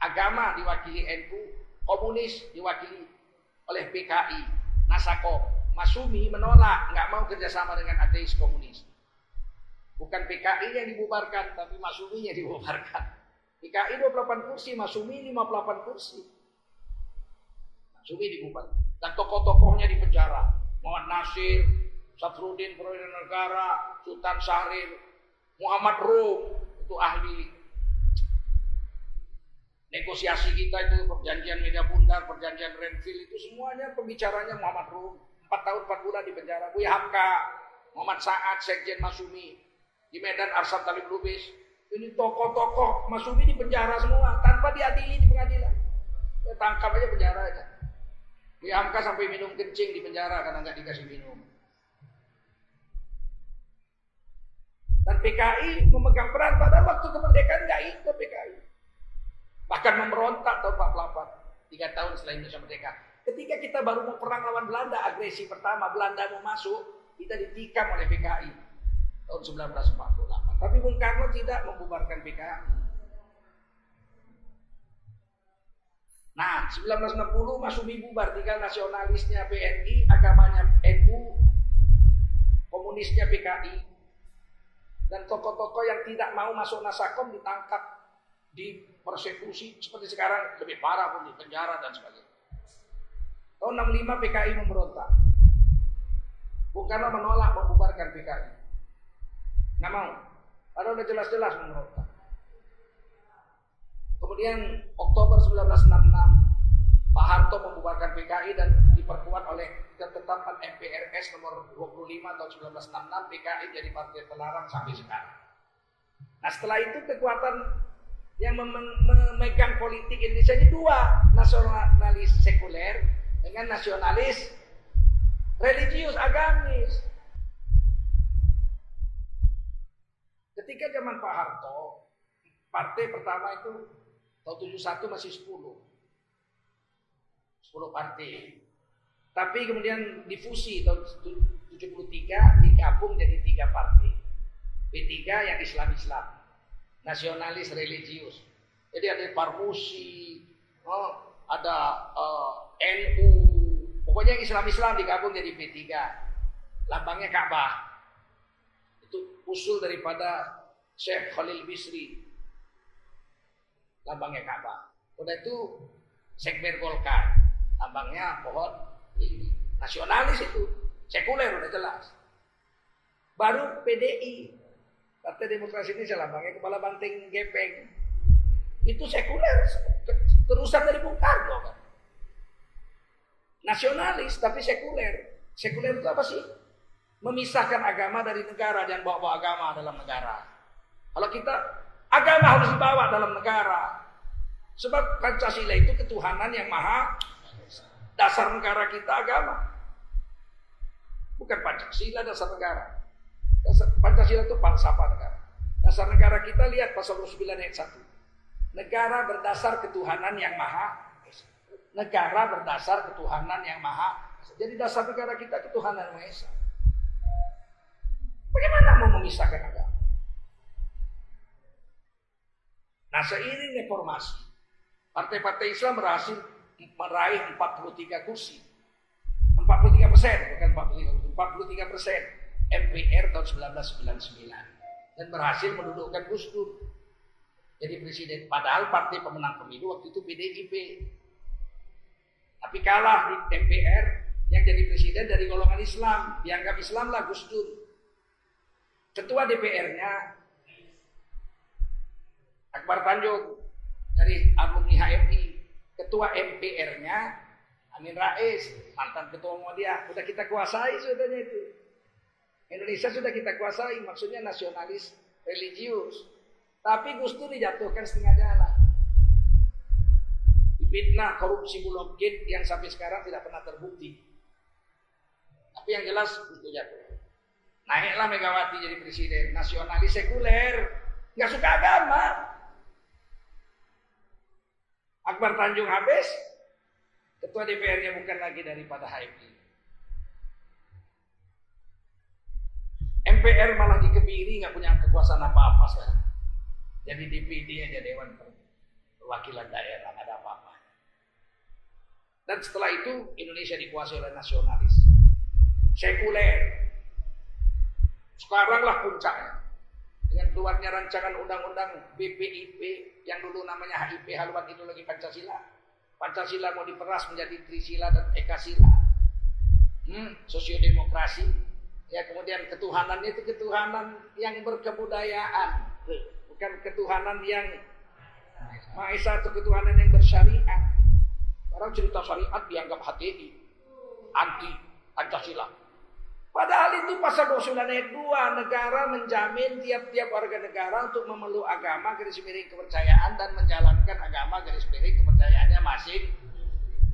Speaker 1: agama diwakili NU, komunis diwakili oleh PKI, Nasako. Masumi menolak, nggak mau kerjasama dengan ateis komunis. Bukan PKI yang dibubarkan, tapi Masumi yang dibubarkan. PKI 28 kursi, Masumi 58 kursi. Masumi dibubarkan. Dan tokoh-tokohnya dipenjara. Muhammad Nasir, Safrudin Negara, Sultan Syahrir, Muhammad Rum itu ahli negosiasi kita itu perjanjian Media Bundar, perjanjian Renville itu semuanya pembicaranya Muhammad Rum. 4 tahun 4 bulan di penjara. Buya Hamka, Muhammad Saad, Sekjen Masumi, di Medan Arsad Talib Lubis. Ini tokoh-tokoh Masumi di penjara semua tanpa diadili di pengadilan. Ya, tangkap aja penjara aja. Buya Hamka sampai minum kencing di penjara karena nggak dikasih minum. Dan PKI memegang peran pada waktu kemerdekaan nggak ikut PKI. Bahkan memberontak tahun 48, tiga tahun setelah Indonesia merdeka. Ketika kita baru mau perang lawan Belanda, agresi pertama Belanda mau masuk, kita ditikam oleh PKI tahun 1948. Tapi Bung Karno tidak membubarkan PKI. Nah, 1960 Masumi bubar, tinggal nasionalisnya PNI, agamanya NU, komunisnya PKI, dan tokoh-tokoh yang tidak mau masuk Nasakom ditangkap, dipersekusi seperti sekarang lebih parah pun di penjara dan sebagainya. Tahun 65 PKI memberontak. Karno menolak membubarkan PKI. Nggak mau. Padahal udah jelas-jelas memberontak. Kemudian Oktober 1966 Pak Harto membubarkan PKI dan diperkuat oleh ketetapan MPRS nomor 25 tahun 1966 PKI jadi partai terlarang sampai sekarang. Nah setelah itu kekuatan yang memegang politik Indonesia ini dua, nasionalis sekuler dengan nasionalis religius agamis. Ketika zaman Pak Harto, partai pertama itu tahun 71 masih 10. 10 partai. Tapi kemudian difusi tahun 73 digabung jadi tiga partai. P3 yang Islam-Islam, nasionalis religius. Jadi ada Parmusi, oh, ada uh, eh, NU, pokoknya Islam-Islam digabung jadi P3. Lambangnya Ka'bah. Itu usul daripada Syekh Khalil Bisri. Lambangnya Ka'bah. Udah itu Sekber Golkar tambangnya pohon ini nasionalis itu sekuler udah jelas baru PDI Partai Demokrasi Indonesia lambangnya kepala banteng gepeng. Itu sekuler. Terusan dari Bung Karno kan nasionalis tapi sekuler. Sekuler itu apa sih? Memisahkan agama dari negara. Dan bawa-bawa agama dalam negara. Kalau kita agama harus dibawa dalam negara. Sebab Pancasila itu ketuhanan yang maha Dasar negara kita agama. Bukan Pancasila dasar negara. Dasar, Pancasila itu falsafah negara. Dasar negara kita lihat pasal 29 ayat 1. Negara berdasar ketuhanan yang maha negara berdasar ketuhanan yang maha jadi dasar negara kita ketuhanan yang maha esa. Bagaimana mau memisahkan agama? Nah seiring reformasi, partai-partai Islam berhasil meraih 43 kursi. 43 persen, bukan 43 43 persen MPR tahun 1999 dan berhasil mendudukkan Gus Dur jadi presiden. Padahal partai pemenang pemilu waktu itu PDIP. Tapi kalah di MPR yang jadi presiden dari golongan Islam, dianggap Islam lah Gus Dur. Ketua DPR-nya Akbar Tanjung dari alumni HMI ketua MPR-nya Amin Rais, mantan ketua Muhammadiyah, sudah kita kuasai sudahnya itu. Indonesia sudah kita kuasai, maksudnya nasionalis religius. Tapi Gus Dur dijatuhkan setengah jalan. Fitnah korupsi Bulog yang sampai sekarang tidak pernah terbukti. Tapi yang jelas Gus Dur jatuh. Naiklah Megawati jadi presiden, nasionalis sekuler, nggak suka agama, Akbar Tanjung habis, ketua DPR-nya bukan lagi daripada HMI. MPR malah dikebiri nggak punya kekuasaan apa-apa sekarang. Jadi DPD aja Dewan Perwakilan Daerah nggak ada apa-apa. Dan setelah itu Indonesia dikuasai oleh nasionalis, sekuler. Sekaranglah puncaknya dengan keluarnya rancangan undang-undang BPIP yang dulu namanya HIP haluan ideologi Pancasila. Pancasila mau diperas menjadi Trisila dan Ekasila. Hmm, sosiodemokrasi. Ya kemudian ketuhanannya itu ketuhanan yang berkebudayaan, bukan ketuhanan yang Maha Esa itu ketuhanan yang bersyariat. Orang cerita syariat dianggap HTI, anti Pancasila. Padahal itu pasal 29 ayat 2 negara menjamin tiap-tiap warga negara untuk memeluk agama garis miring kepercayaan dan menjalankan agama garis miring kepercayaannya masing.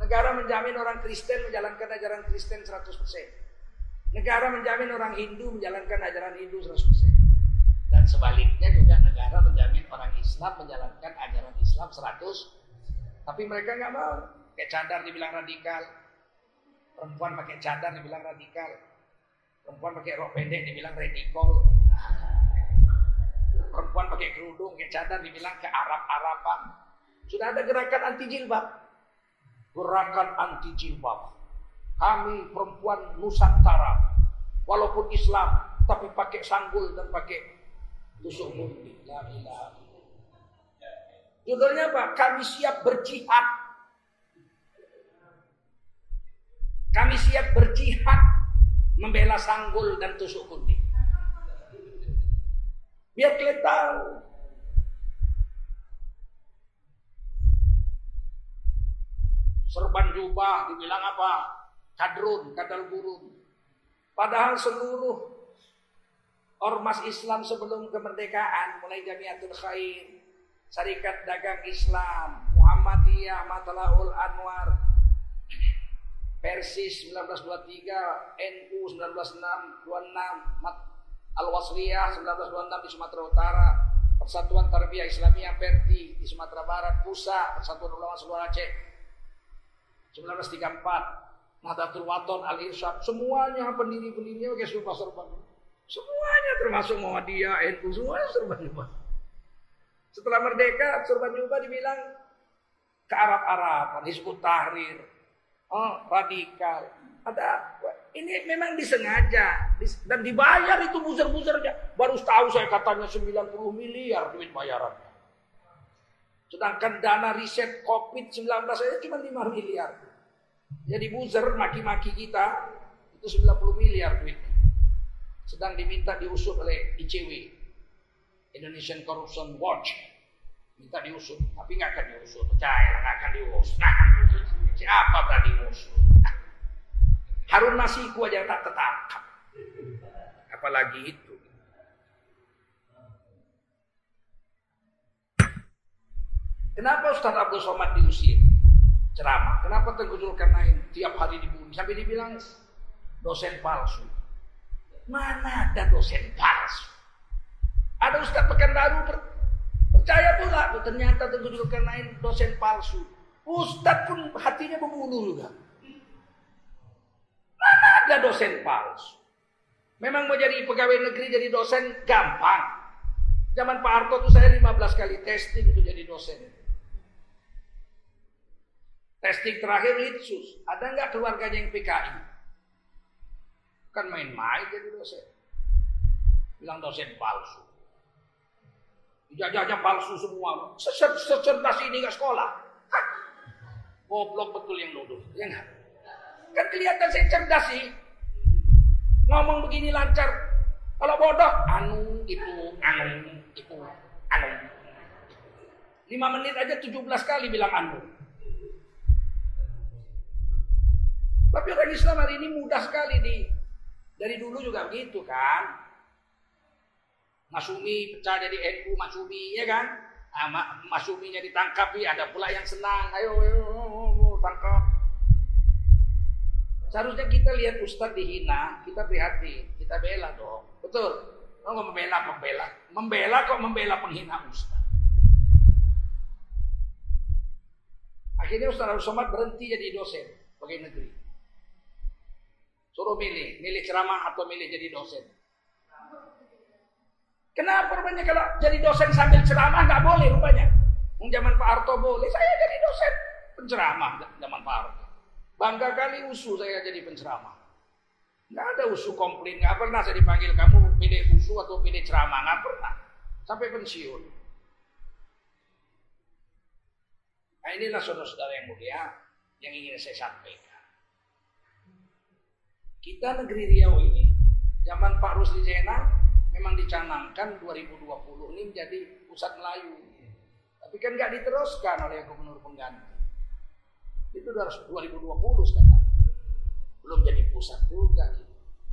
Speaker 1: Negara menjamin orang Kristen menjalankan ajaran Kristen 100%. Negara menjamin orang Hindu menjalankan ajaran Hindu 100%. Dan sebaliknya juga negara menjamin orang Islam menjalankan ajaran Islam 100. Tapi mereka nggak mau. Kayak cadar dibilang radikal. Perempuan pakai cadar dibilang radikal Perempuan pakai rok pendek dibilang radikal. Perempuan pakai kerudung, pakai cadar dibilang ke Arab-Araban. Sudah ada gerakan anti jilbab. Gerakan anti jilbab. Kami perempuan Nusantara. Walaupun Islam, tapi pakai sanggul dan pakai tusuk ilaha Judulnya apa? Kami siap berjihad. Kami siap berjihad membela sanggul dan tusuk kuning. Biar kalian tahu. Serban jubah dibilang apa? Kadrun, kadal burung. Padahal seluruh ormas Islam sebelum kemerdekaan mulai Jamiatul Khair, Syarikat Dagang Islam, Muhammadiyah, Matlaul Anwar, Persis 1923, NU 1926, Al-Wasliyah 1926 di Sumatera Utara, Persatuan Tarbiyah Islamiyah Perti di Sumatera Barat, PUSA, Persatuan Ulama Seluruh Aceh 1934, Nahdlatul Waton, Al-Irsyad, semuanya pendiri-pendirinya pakai serba-serban. Semuanya termasuk Muhammadiyah, NU, semuanya serba-serban. Setelah merdeka, serban-serban dibilang ke Arab-Araban, Hizbut Tahrir, oh, radikal. Ada ini memang disengaja dan dibayar itu buzzer-buzzernya. Baru tahu saya katanya 90 miliar duit bayarannya. Sedangkan dana riset COVID-19 saja cuma 5 miliar. Jadi buzzer maki-maki kita itu 90 miliar duitnya. Sedang diminta diusut oleh ICW, Indonesian Corruption Watch. Minta diusut, tapi nggak akan diusut. Percaya nggak akan diusut. Siapa tadi musuh? Harun Masiku aja tak tertangkap. Apalagi itu. Kenapa Ustaz Abdul Somad diusir? Ceramah. Kenapa Tengku Zulkarnain tiap hari dibunuh? Sampai dibilang dosen palsu. Mana ada dosen palsu? Ada Ustaz Pekanbaru percaya pula ternyata Tengku Zulkarnain dosen palsu. Ustadz pun hatinya membunuh juga. Mana ada dosen palsu? Memang mau jadi pegawai negeri jadi dosen gampang. Zaman Pak Harto tuh saya 15 kali testing untuk jadi dosen. Testing terakhir Litsus. Ada nggak keluarganya yang PKI? Kan main-main jadi dosen. Bilang dosen palsu. Jajahnya palsu semua. Secerdas ini nggak sekolah. Goblok betul yang nuduh. Ya enggak? Kan kelihatan saya cerdas sih. Ngomong begini lancar. Kalau bodoh, anu itu, anu itu, anu. Lima menit aja 17 kali bilang anu. Tapi orang Islam hari ini mudah sekali di dari dulu juga begitu kan. Masumi pecah jadi NU Masumi ya kan. Nah, Masuminya ditangkap ya ada pula yang senang. Ayo, ayo, tangkap. Seharusnya kita lihat Ustadz dihina, kita prihatin, kita bela dong. Betul. Nggak membela, membela. Membela kok membela penghina Ustadz. Akhirnya Ustadz Abdul Somad berhenti jadi dosen pegawai negeri. Suruh milih, milih ceramah atau milih jadi dosen. Kenapa rupanya kalau jadi dosen sambil ceramah nggak boleh rupanya? Zaman Pak Harto boleh, saya jadi dosen penceramah zaman Pak Harto. Bangga kali usu saya jadi penceramah. Nggak ada usu komplain, nggak pernah saya dipanggil kamu pilih usu atau pilih ceramah, nggak pernah. Sampai pensiun. Nah inilah saudara-saudara yang mulia yang ingin saya sampaikan. Kita negeri Riau ini, zaman Pak Rusli Zena memang dicanangkan 2020 ini menjadi pusat Melayu. Tapi kan nggak diteruskan oleh gubernur pengganti. Itu udah 2020 sekarang. belum jadi pusat juga.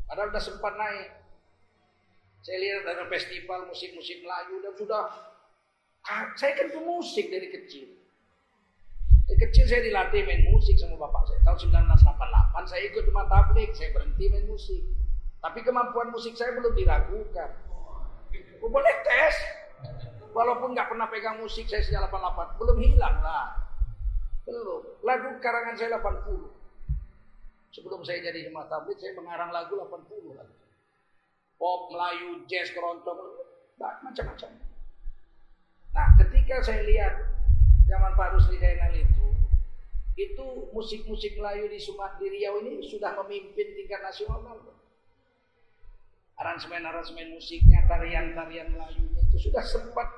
Speaker 1: Padahal udah sempat naik. Saya lihat ada festival musik-musik Melayu dan sudah saya kan pemusik dari kecil. Kecil saya dilatih main musik sama bapak saya. Tahun 1988 saya ikut rumah tablik, saya berhenti main musik. Tapi kemampuan musik saya belum diragukan. Oh, boleh tes. Walaupun nggak pernah pegang musik saya sejak 88, belum hilang lah. Belum. Lagu karangan saya 80. Sebelum saya jadi rumah tablik, saya mengarang lagu 80 lagu. Pop, Melayu, jazz, keroncong, macam-macam. Nah, ketika saya lihat zaman Pak Rusli Zainal itu, itu musik-musik Melayu di Sumatera di Riau ini sudah memimpin tingkat nasional. Aransemen-aransemen musiknya, tarian-tarian Melayunya itu sudah sempat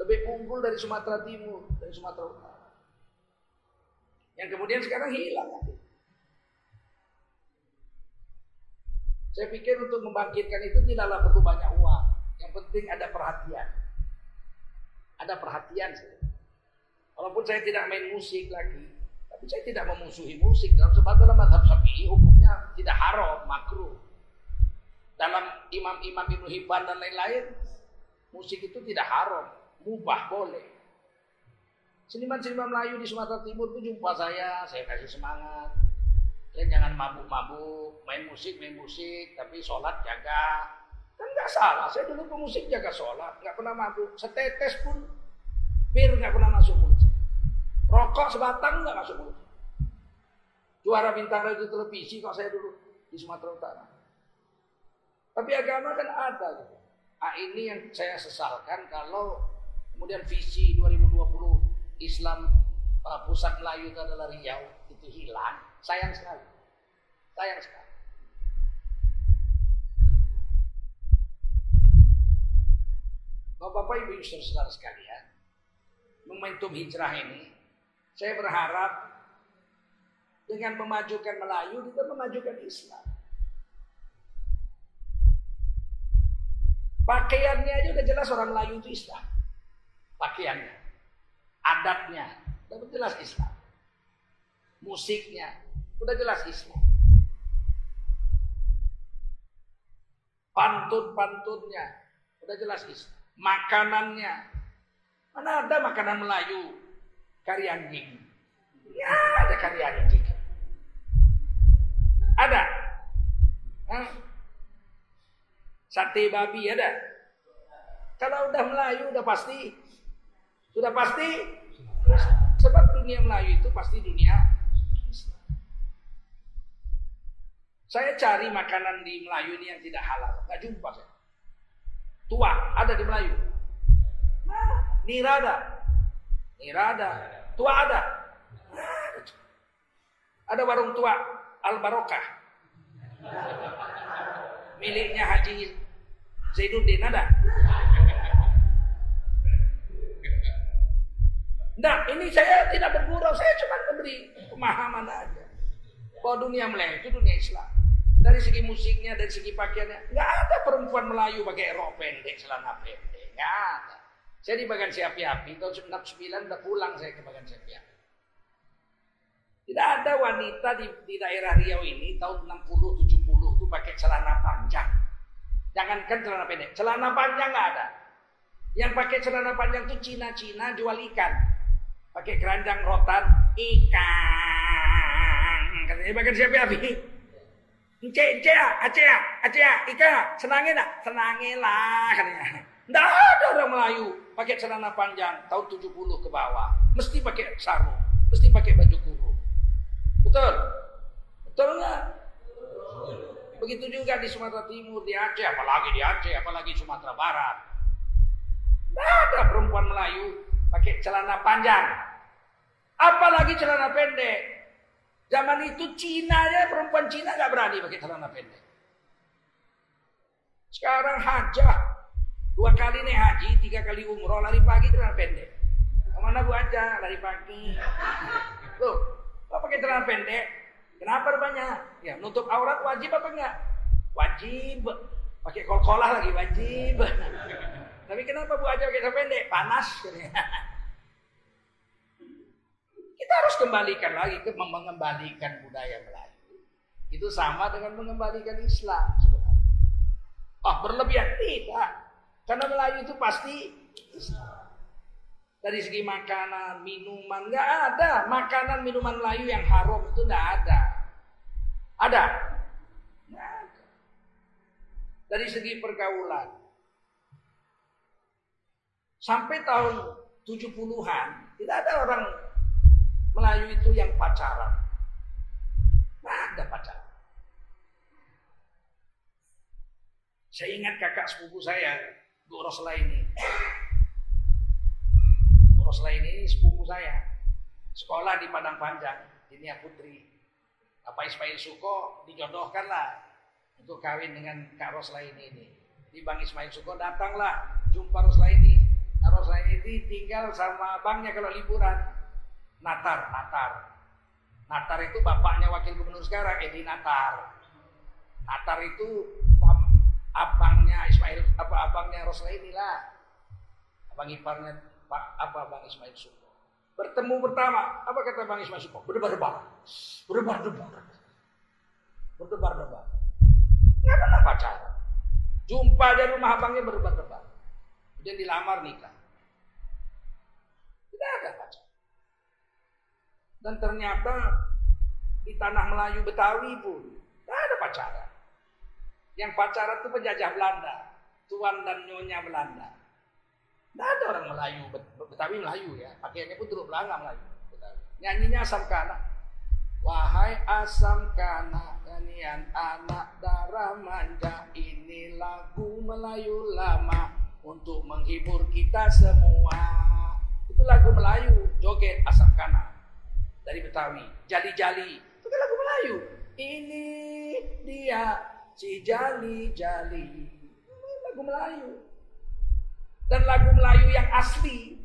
Speaker 1: lebih unggul dari Sumatera Timur, dari Sumatera Utara. Yang kemudian sekarang hilang. Saya pikir untuk membangkitkan itu tidaklah perlu banyak uang. Yang penting ada perhatian. Ada perhatian. Walaupun saya tidak main musik lagi, tapi saya tidak memusuhi musik. Dalam sebab dalam madhab syafi'i hukumnya tidak haram, makruh. Dalam imam-imam Ibnu Hibban dan lain-lain, musik itu tidak haram, mubah boleh. Seniman-seniman Melayu di Sumatera Timur itu jumpa saya, saya kasih semangat. Ya, jangan mabuk-mabuk, main musik, main musik, tapi sholat jaga, Kan nggak salah, saya dulu pemusik jaga sholat, nggak pernah mabuk. Setetes pun bir nggak pernah masuk mulut. Rokok sebatang nggak masuk mulut. Juara bintang radio televisi kok saya dulu di Sumatera Utara. Tapi agama kan ada gitu. Ah ini yang saya sesalkan kalau kemudian visi 2020 Islam uh, pusat Melayu itu adalah Riau itu hilang, sayang sekali. Sayang sekali. Bapak-bapak ibu saudara sekalian, momentum hijrah ini, saya berharap dengan memajukan Melayu kita memajukan Islam. Pakaiannya aja udah jelas orang Melayu itu Islam. Pakaiannya, adatnya, udah jelas Islam. Musiknya, udah jelas Islam. Pantun-pantunnya, udah jelas Islam makanannya. Mana ada makanan Melayu kari anjing? Ya ada kari anjing. Ada. Hah? Sate babi ada. Kalau udah Melayu udah pasti. Sudah pasti. Sebab dunia Melayu itu pasti dunia Saya cari makanan di Melayu ini yang tidak halal. Nggak jumpa saya. Tua ada di Melayu. Nah, nira ada. Nira ada. Tua ada. Ada warung tua Al Barokah. Miliknya Haji Zainuddin ada. Nah, ini saya tidak bergurau, saya cuma memberi pemahaman aja. Bahwa dunia Melayu itu dunia Islam. Dari segi musiknya, dari segi pakaiannya. Nggak ada perempuan Melayu pakai rok pendek, celana pendek. Nggak ada. Saya di bagian Siapi-Api, tahun 69 udah pulang saya ke bagian Siapi-Api. Tidak ada wanita di, di daerah Riau ini tahun 60-70 itu pakai celana panjang. Jangankan celana pendek, celana panjang nggak ada. Yang pakai celana panjang itu Cina-Cina jual ikan. Pakai keranjang rotan, ikan. Katanya bagian Siapi-Api. Encik, encik ah, acik ah, acik ah, ikan ah, senangin ah, senangin lah katanya. Tidak ada orang Melayu pakai celana panjang tahun 70 ke bawah. Mesti pakai sarung, mesti pakai baju kurung. Betul? Betul nggak? Begitu juga di Sumatera Timur, di Aceh, apalagi di Aceh, apalagi Sumatera Barat. Tidak ada perempuan Melayu pakai celana panjang. Apalagi celana pendek. Zaman itu Cina ya perempuan Cina nggak berani pakai celana pendek. Sekarang hajah dua kali nih haji, tiga kali umroh lari pagi celana pendek. Ke mana bu aja lari pagi? Loh, kok pakai celana pendek? Kenapa rupanya? Ya, nutup aurat wajib apa enggak? Wajib. Pakai kol-kolah lagi wajib. Tapi kenapa bu aja pakai celana pendek? Panas. Kita harus kembalikan lagi ke mengembalikan budaya Melayu. Itu sama dengan mengembalikan Islam sebenarnya. Oh, berlebihan tidak. Karena Melayu itu pasti. Dari segi makanan, minuman, nggak ada makanan minuman Melayu yang haram itu nggak ada. Ada? Nggak ada. Dari segi pergaulan, sampai tahun 70-an tidak ada orang Melayu itu yang pacaran. Nggak ada pacaran. Saya ingat kakak sepupu saya, Bu Rosla ini. Bu Rosla ini sepupu saya. Sekolah di Padang Panjang, di Nia Putri. Apa Ismail Suko dijodohkan lah untuk kawin dengan Kak Rosla ini. ini. Di Bang Ismail Suko datanglah jumpa Rosla ini. Kak Rosla ini tinggal sama abangnya kalau liburan. Natar, Natar. Natar itu bapaknya wakil gubernur sekarang, Edi Natar. Natar itu abangnya Ismail apa abangnya Rasul inilah abang iparnya Pak apa Bang Ismail Suko bertemu pertama apa kata Bang Ismail Suko berdebar-debar. Berdebar-debar. Berdebar-debar. Nggak pernah pacaran. Jumpa di rumah abangnya berdebar-debar. Kemudian dilamar nikah. Tidak ada pacaran. Dan ternyata di tanah Melayu Betawi pun tidak ada pacaran yang pacaran itu penjajah Belanda, tuan dan nyonya Belanda. Tidak ada orang Melayu, Betawi Melayu ya, pakaiannya pun turut Belanda Melayu. Betawi. Nyanyinya asam kana. Wahai asam kana, nyanyian anak darah manja, ini lagu Melayu lama untuk menghibur kita semua. Itu lagu Melayu, joget asam kana dari Betawi, jali-jali, itu kan lagu Melayu. Ini dia si jali jali. Lagu Melayu. Dan lagu Melayu yang asli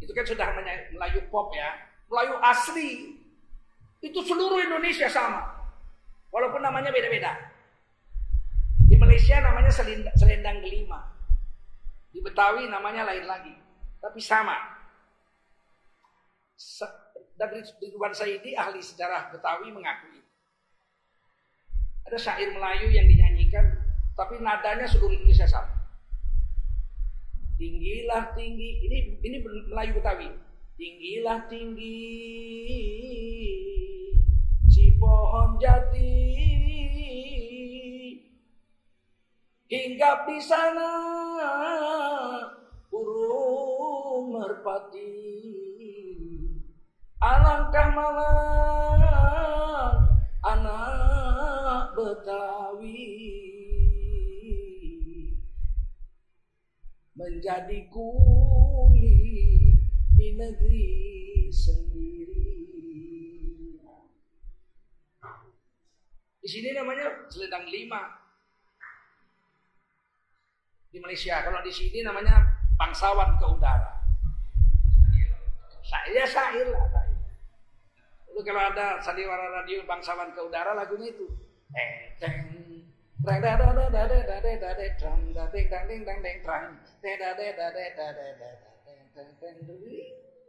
Speaker 1: itu kan sudah Melayu pop ya. Melayu asli itu seluruh Indonesia sama. Walaupun namanya beda-beda. Di Malaysia namanya selendang, selendang gelima di Betawi namanya lain lagi. Tapi sama. Dan Ridwan Saidi ahli sejarah Betawi mengakui ada syair Melayu yang dinyanyikan, tapi nadanya seluruh Indonesia sama. Tinggilah tinggi, ini ini Melayu Betawi. Tinggilah tinggi si pohon jati hingga di sana burung merpati alangkah malang anak Betawi menjadi kuli di negeri sendiri. Di sini namanya selendang lima. Di Malaysia, kalau di sini namanya bangsawan ke udara. Saya syair lah. Kalau ada sandiwara radio bangsawan ke udara lagunya itu.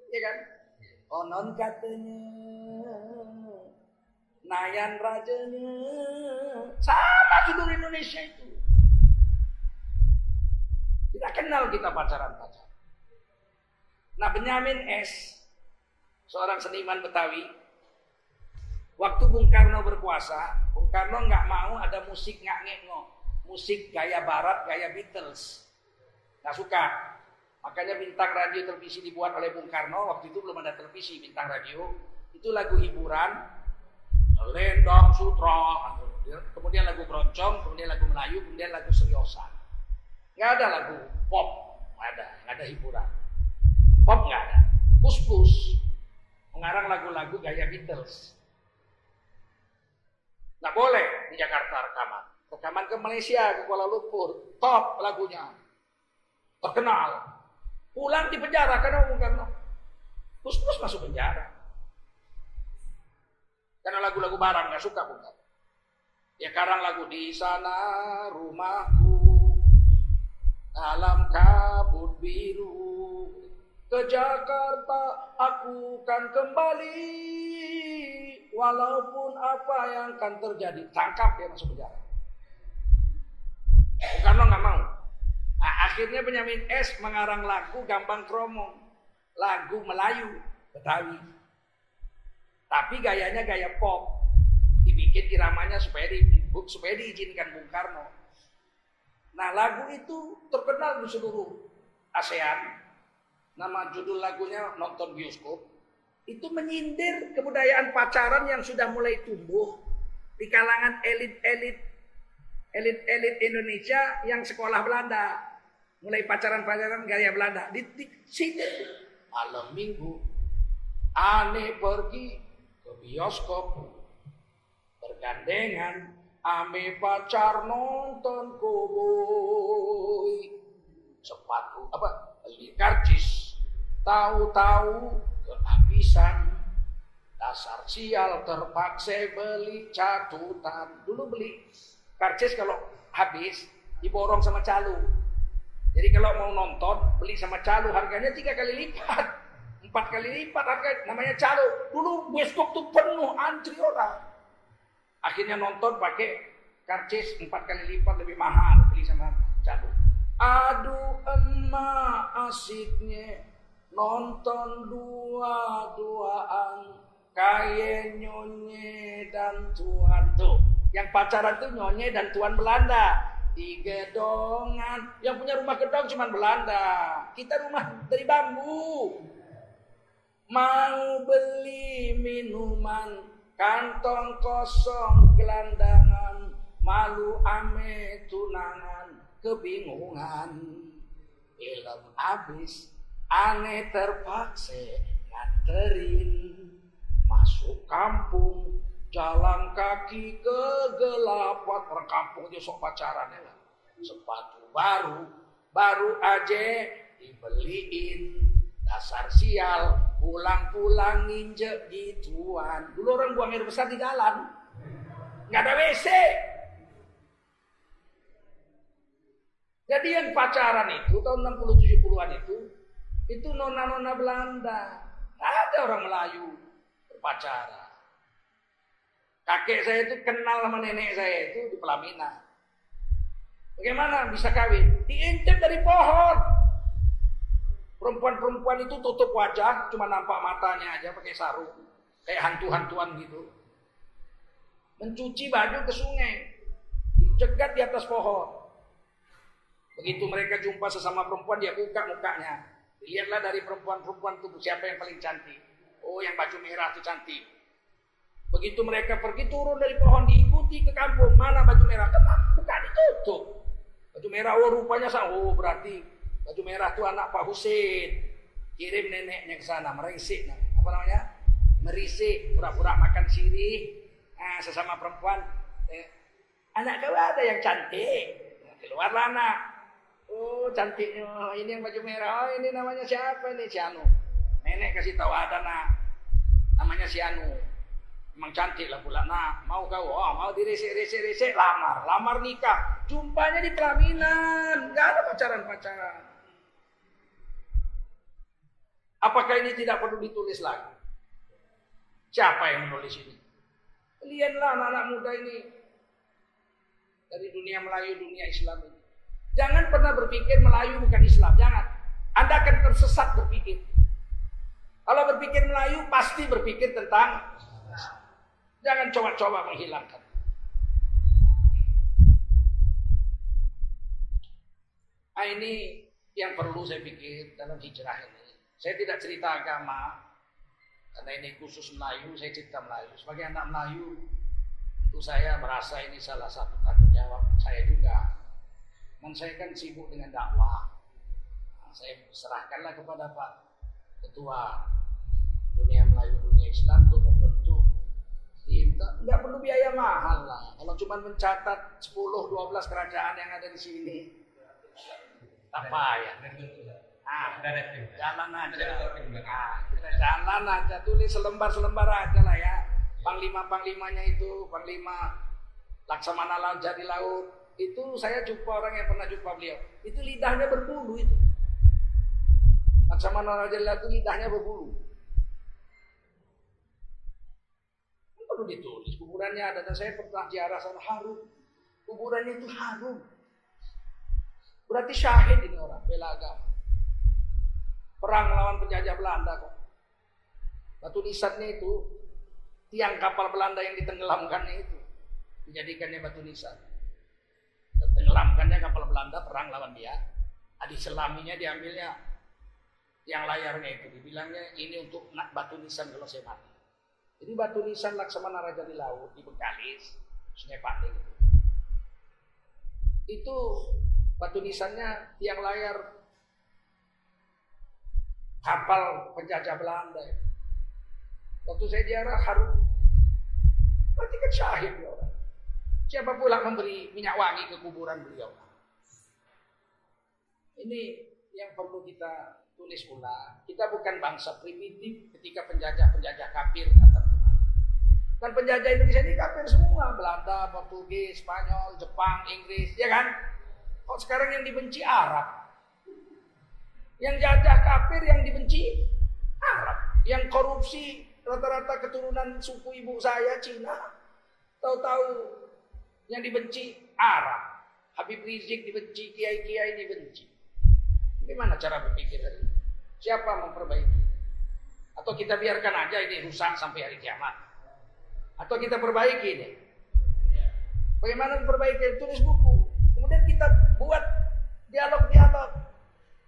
Speaker 1: Ya kan? Onon katanya Nayan rajanya Sama seluruh Indonesia itu Tidak kenal kita pacaran-pacaran Nah Benyamin S Seorang seniman Betawi Waktu Bung Karno berkuasa, Bung Karno nggak mau ada musik nggak ngekno, musik gaya Barat, gaya Beatles, nggak suka. Makanya bintang radio televisi dibuat oleh Bung Karno waktu itu belum ada televisi bintang radio, itu lagu hiburan, Lendang Sutra, kemudian lagu keroncong, kemudian lagu Melayu, kemudian lagu seriosa. Nggak ada lagu pop, nggak ada, nggak ada hiburan. Pop nggak ada. Pus mengarang lagu-lagu gaya Beatles. Nggak boleh di Jakarta rekaman. Rekaman ke Malaysia, ke Kuala Lumpur. Top lagunya. Terkenal. Pulang di penjara karena Bung Karno. Pus-pus masuk penjara. Karena lagu-lagu barang nggak suka Bung Karno. Ya karang lagu di sana rumahku dalam kabut biru ke Jakarta aku kan kembali walaupun apa yang akan terjadi, tangkap dia masuk penjara. Soekarno nggak mau. Nah, akhirnya Benyamin S mengarang lagu Gambang Kromong, lagu Melayu, Betawi. Tapi gayanya gaya pop, dibikin iramanya supaya di, supaya diizinkan Bung Karno. Nah lagu itu terkenal di seluruh ASEAN. Nama judul lagunya nonton bioskop. Itu menyindir kebudayaan pacaran yang sudah mulai tumbuh di kalangan elit-elit elit-elit Indonesia yang sekolah Belanda. Mulai pacaran-pacaran gaya Belanda. Di, di sini. Malam minggu aneh pergi ke bioskop. Bergandengan ame pacar nonton koboi. Sepatu apa? Beli tahu-tahu kehabisan dasar sial terpaksa beli catutan dulu beli karcis kalau habis diborong sama calo jadi kalau mau nonton beli sama calo harganya tiga kali lipat. Empat kali lipat harga namanya calo dulu bioskop tuh penuh antri orang. Akhirnya nonton pakai karcis empat kali lipat lebih mahal beli sama cadu. Aduh emak asiknya nonton dua-duaan kayak nyonye dan tuan tuh. Yang pacaran tuh nyonye dan tuan Belanda. Di gedongan. Yang punya rumah gedong cuma Belanda. Kita rumah dari bambu. Mau beli minuman kantong kosong gelandangan malu ame tunangan kebingungan film habis aneh terpaksa nganterin masuk kampung jalan kaki ke gelapat kampung dia sok pacaran ya sepatu baru baru aja dibeliin dasar sial pulang-pulang nginjek gituan. Dulu orang buang air besar di jalan. Nggak ada WC. Jadi yang pacaran itu tahun 60-70an itu, itu nona-nona Belanda. Ada orang Melayu berpacaran. Kakek saya itu kenal sama nenek saya itu di pelaminan. Bagaimana bisa kawin? Diintip dari pohon. Perempuan-perempuan itu tutup wajah, cuma nampak matanya aja pakai sarung. Kayak hantu-hantuan gitu. Mencuci baju ke sungai. Dicegat di atas pohon. Begitu mereka jumpa sesama perempuan, dia buka mukanya. Lihatlah dari perempuan-perempuan itu siapa yang paling cantik. Oh, yang baju merah itu cantik. Begitu mereka pergi turun dari pohon, diikuti ke kampung. Mana baju merah? Kenapa? Bukan ditutup. Baju merah, oh rupanya sama. Oh, berarti Baju merah itu anak Pak Husin. Kirim neneknya ke sana, merisik. Apa namanya? Merisik, pura-pura makan sirih. Nah, sesama perempuan. Eh, anak kau ada yang cantik. Keluarlah anak. Oh, cantiknya. Ini yang baju merah. Oh, ini namanya siapa ini? Si Anu. Nenek kasih tahu ada nak. Namanya si Anu. Emang cantik lah pula. Nah, mau kau? Oh, mau diresik-resik-resik, lamar. Lamar nikah. Jumpanya di pelaminan. Gak ada pacaran-pacaran. Apakah ini tidak perlu ditulis lagi? Siapa yang menulis ini? Lihatlah anak-anak muda ini dari dunia Melayu, dunia Islam ini. Jangan pernah berpikir Melayu bukan Islam, jangan. Anda akan tersesat berpikir. Kalau berpikir Melayu pasti berpikir tentang Jangan coba-coba menghilangkan. Nah, ini yang perlu saya pikir dalam hijrah ini. Saya tidak cerita agama, karena ini khusus Melayu, saya cerita Melayu. Sebagai anak Melayu, itu saya merasa ini salah satu tanggung jawab saya juga. Dan saya kan sibuk dengan dakwah. Nah, saya serahkanlah kepada Pak Ketua Dunia Melayu Dunia Islam untuk membentuk tim. Nggak perlu biaya mahal lah. Kalau cuma mencatat 10-12 kerajaan yang ada di sini, apa ya? Ah, jalan aja. Ah, kita jalan aja, tulis selembar-selembar aja lah ya. Panglima-panglimanya itu, Panglima Laksamana Laut Jadi Laut, itu saya jumpa orang yang pernah jumpa beliau. Itu lidahnya berbulu itu. Laksamana Laut itu lidahnya berbulu. Perlu ditulis kuburannya ada dan saya pernah ziarah sana harum. Kuburannya itu harum. Berarti syahid ini orang bela agama. Perang lawan penjajah Belanda kok. Batu nisannya itu tiang kapal Belanda yang ditenggelamkannya itu dijadikannya batu nisan. Tenggelamkannya kapal Belanda perang lawan dia. Adi selaminya diambilnya yang layarnya itu dibilangnya ini untuk batu nisan kalau saya mati. Jadi batu nisan Laksamana Raja di laut di Bengkalis, Sungai Pandeng itu. Itu batu nisannya tiang layar kapal penjajah Belanda. Waktu saya diarah harum. Berarti kan syahid ya orang. Siapa pula memberi minyak wangi ke kuburan beliau? Ini yang perlu kita tulis ulang. Kita bukan bangsa primitif ketika penjajah-penjajah kafir datang. Dan penjajah Indonesia ini kafir semua. Belanda, Portugis, Spanyol, Jepang, Inggris. Ya kan? Kok sekarang yang dibenci Arab? Yang jajah kafir yang dibenci Arab. Yang korupsi rata-rata keturunan suku ibu saya Cina. Tahu-tahu yang dibenci Arab. Habib Rizik dibenci, kiai-kiai dibenci. Gimana cara berpikir hari ini? Siapa memperbaiki? Atau kita biarkan aja ini rusak sampai hari kiamat? Atau kita perbaiki ini? Bagaimana memperbaiki? Tulis buku. Kemudian kita buat dialog-dialog.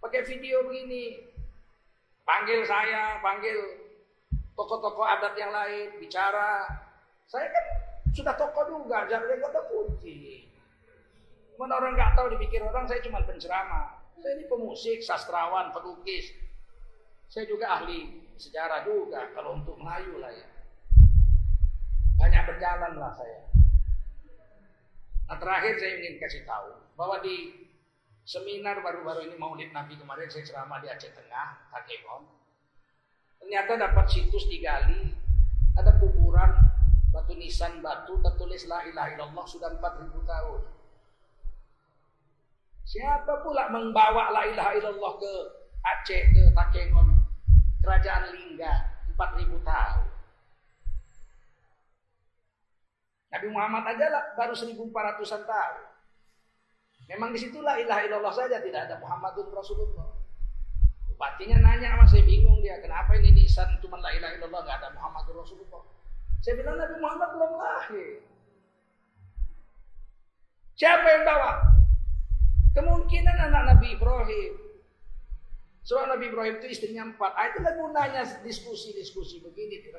Speaker 1: Pakai video begini. Panggil saya, panggil tokoh-tokoh adat yang lain, bicara. Saya kan sudah tokoh juga, jangan kata kunci. Mana orang nggak tahu dipikir orang saya cuma penceramah. Saya ini pemusik, sastrawan, pelukis. Saya juga ahli sejarah juga, kalau untuk Melayu lah ya. Banyak berjalan lah saya. Nah terakhir saya ingin kasih tahu bahwa di seminar baru-baru ini Maulid Nabi kemarin saya ceramah di Aceh Tengah, Takemon. Ternyata dapat situs digali, ada kuburan batu nisan batu tertulis la ilaha illallah sudah 4000 tahun. Siapa pula membawa la ilaha illallah ke Aceh, ke Takengon, kerajaan Lingga 4000 tahun. Nabi Muhammad aja lah baru 1400-an tahun. Memang di situlah ilaha illallah saja tidak ada Muhammadun Rasulullah. Bupatinya nanya saya bingung dia kenapa ini nisan cuma la ilaha illallah nggak ada Muhammadun Rasulullah. Saya bilang Nabi Muhammad belum lahir. Siapa yang bawa? Kemungkinan anak Nabi Ibrahim. Soal Nabi Ibrahim itu istrinya empat. Ah, itulah gunanya diskusi-diskusi begini di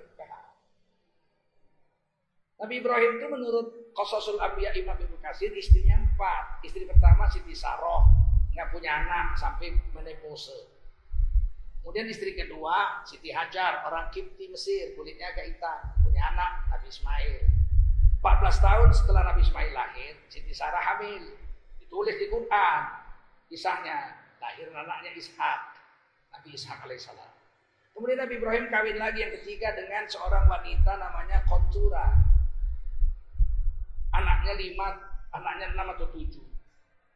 Speaker 1: Nabi Ibrahim itu menurut Qasasul Abiya Imam Ibnu Kasir istrinya empat. Istri pertama Siti Saroh, nggak punya anak sampai menepose. Kemudian istri kedua Siti Hajar, orang Kipti Mesir, kulitnya agak hitam, punya anak Nabi Ismail. 14 tahun setelah Nabi Ismail lahir, Siti Sarah hamil. Ditulis di Quran kisahnya lahir anaknya Ishak, Nabi Ishak alaihissalam. Kemudian Nabi Ibrahim kawin lagi yang ketiga dengan seorang wanita namanya Kontura. Anaknya lima, anaknya enam atau tujuh.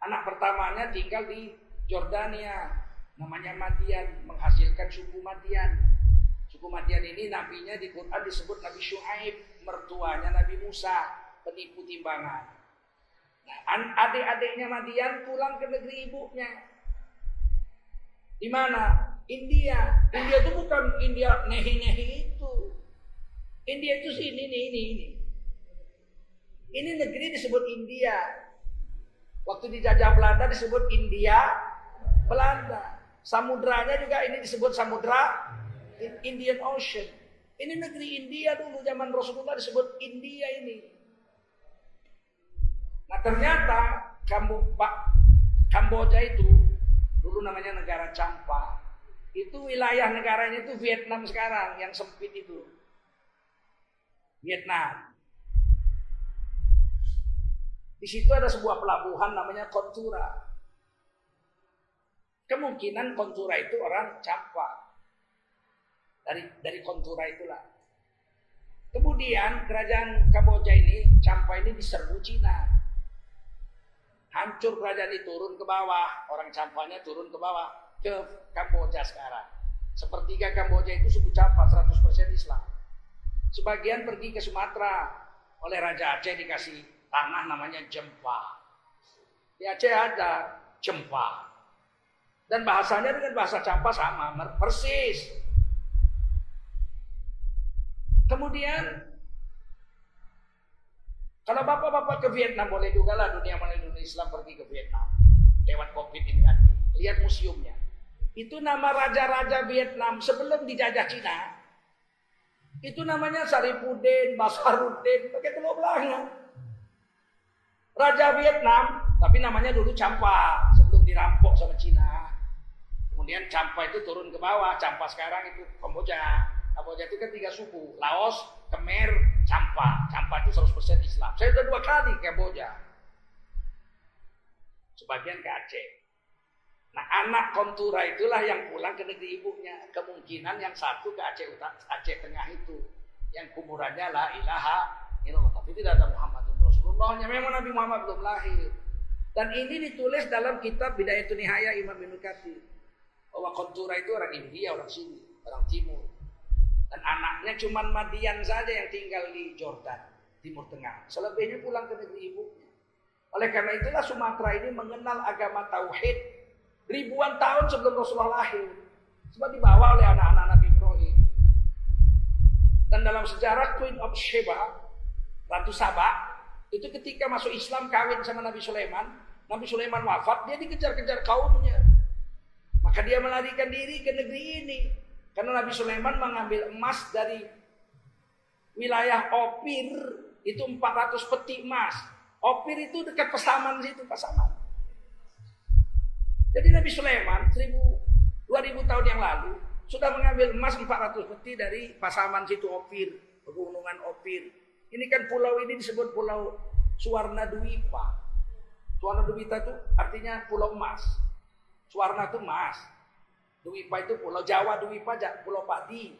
Speaker 1: Anak pertamanya tinggal di Jordania, namanya Madian, menghasilkan suku Madian. Madian ini nabinya di Quran disebut Nabi Shu'aib, mertuanya Nabi Musa, penipu timbangan. Nah, adik-adiknya Madian pulang ke negeri ibunya. Di mana? India. India itu bukan India nehi-nehi itu. India itu sini, ini, ini, ini. Ini negeri disebut India. Waktu dijajah Belanda disebut India Belanda. Samudranya juga ini disebut samudra Indian Ocean. Ini negeri India dulu zaman Rasulullah disebut India ini. Nah ternyata Kamboja itu dulu namanya negara Campa. Itu wilayah negaranya itu Vietnam sekarang yang sempit itu. Vietnam. Di situ ada sebuah pelabuhan namanya Kontura. Kemungkinan Kontura itu orang Campa. Dari dari Kontura itulah. Kemudian kerajaan Kamboja ini, Campa ini diserbu Cina. Hancur kerajaan ini turun ke bawah, orang Campanya turun ke bawah ke Kamboja sekarang. Sepertiga Kamboja itu suku Campa 100% Islam. Sebagian pergi ke Sumatera oleh Raja Aceh dikasih tanah namanya Jempa. Di Aceh ada Jempa. Dan bahasanya dengan bahasa Campa sama, persis. Kemudian kalau bapak-bapak ke Vietnam boleh juga lah dunia mana dunia Islam pergi ke Vietnam lewat COVID ini nanti. Lihat museumnya. Itu nama raja-raja Vietnam sebelum dijajah Cina. Itu namanya Saripudin, Basaruddin, pakai telur belanga. Raja Vietnam, tapi namanya dulu Campa sebelum dirampok sama Cina. Kemudian Campa itu turun ke bawah, Campa sekarang itu Kamboja. Kamboja itu kan tiga suku, Laos, Khmer, Campa. Campa itu 100% Islam. Saya sudah dua kali ke Kamboja. Sebagian ke Aceh. Nah anak kontura itulah yang pulang ke negeri ibunya. Kemungkinan yang satu ke Aceh Utara, Aceh Tengah itu. Yang kuburannya la ilaha illallah. Tapi tidak ada Muhammad Rasulullahnya. Memang Nabi Muhammad belum lahir. Dan ini ditulis dalam kitab Bidayatul Nihaya Imam Ibn. Bahwa kontura itu orang India, orang sini, orang timur. Dan anaknya cuma Madian saja yang tinggal di Jordan, Timur Tengah. Selebihnya pulang ke negeri ibunya. Oleh karena itulah Sumatera ini mengenal agama Tauhid ribuan tahun sebelum Rasulullah lahir. Sebab dibawa oleh anak-anak Nabi Ibrahim. Dan dalam sejarah Queen of Sheba, Ratu Sabah, itu ketika masuk Islam kawin sama Nabi Sulaiman, Nabi Sulaiman wafat, dia dikejar-kejar kaumnya. Maka dia melarikan diri ke negeri ini. Karena Nabi Sulaiman mengambil emas dari wilayah Opir itu 400 peti emas. Opir itu dekat Pesaman situ, Pesaman. Jadi Nabi Sulaiman 1000 2000 tahun yang lalu sudah mengambil emas 400 peti dari Pasaman situ Opir, pegunungan Opir. Ini kan pulau ini disebut pulau Suwarna Dwipa. Suwarna Dwipa itu artinya pulau emas. Suwarna itu emas. Dwipa itu pulau Jawa Dwipa, pulau padi.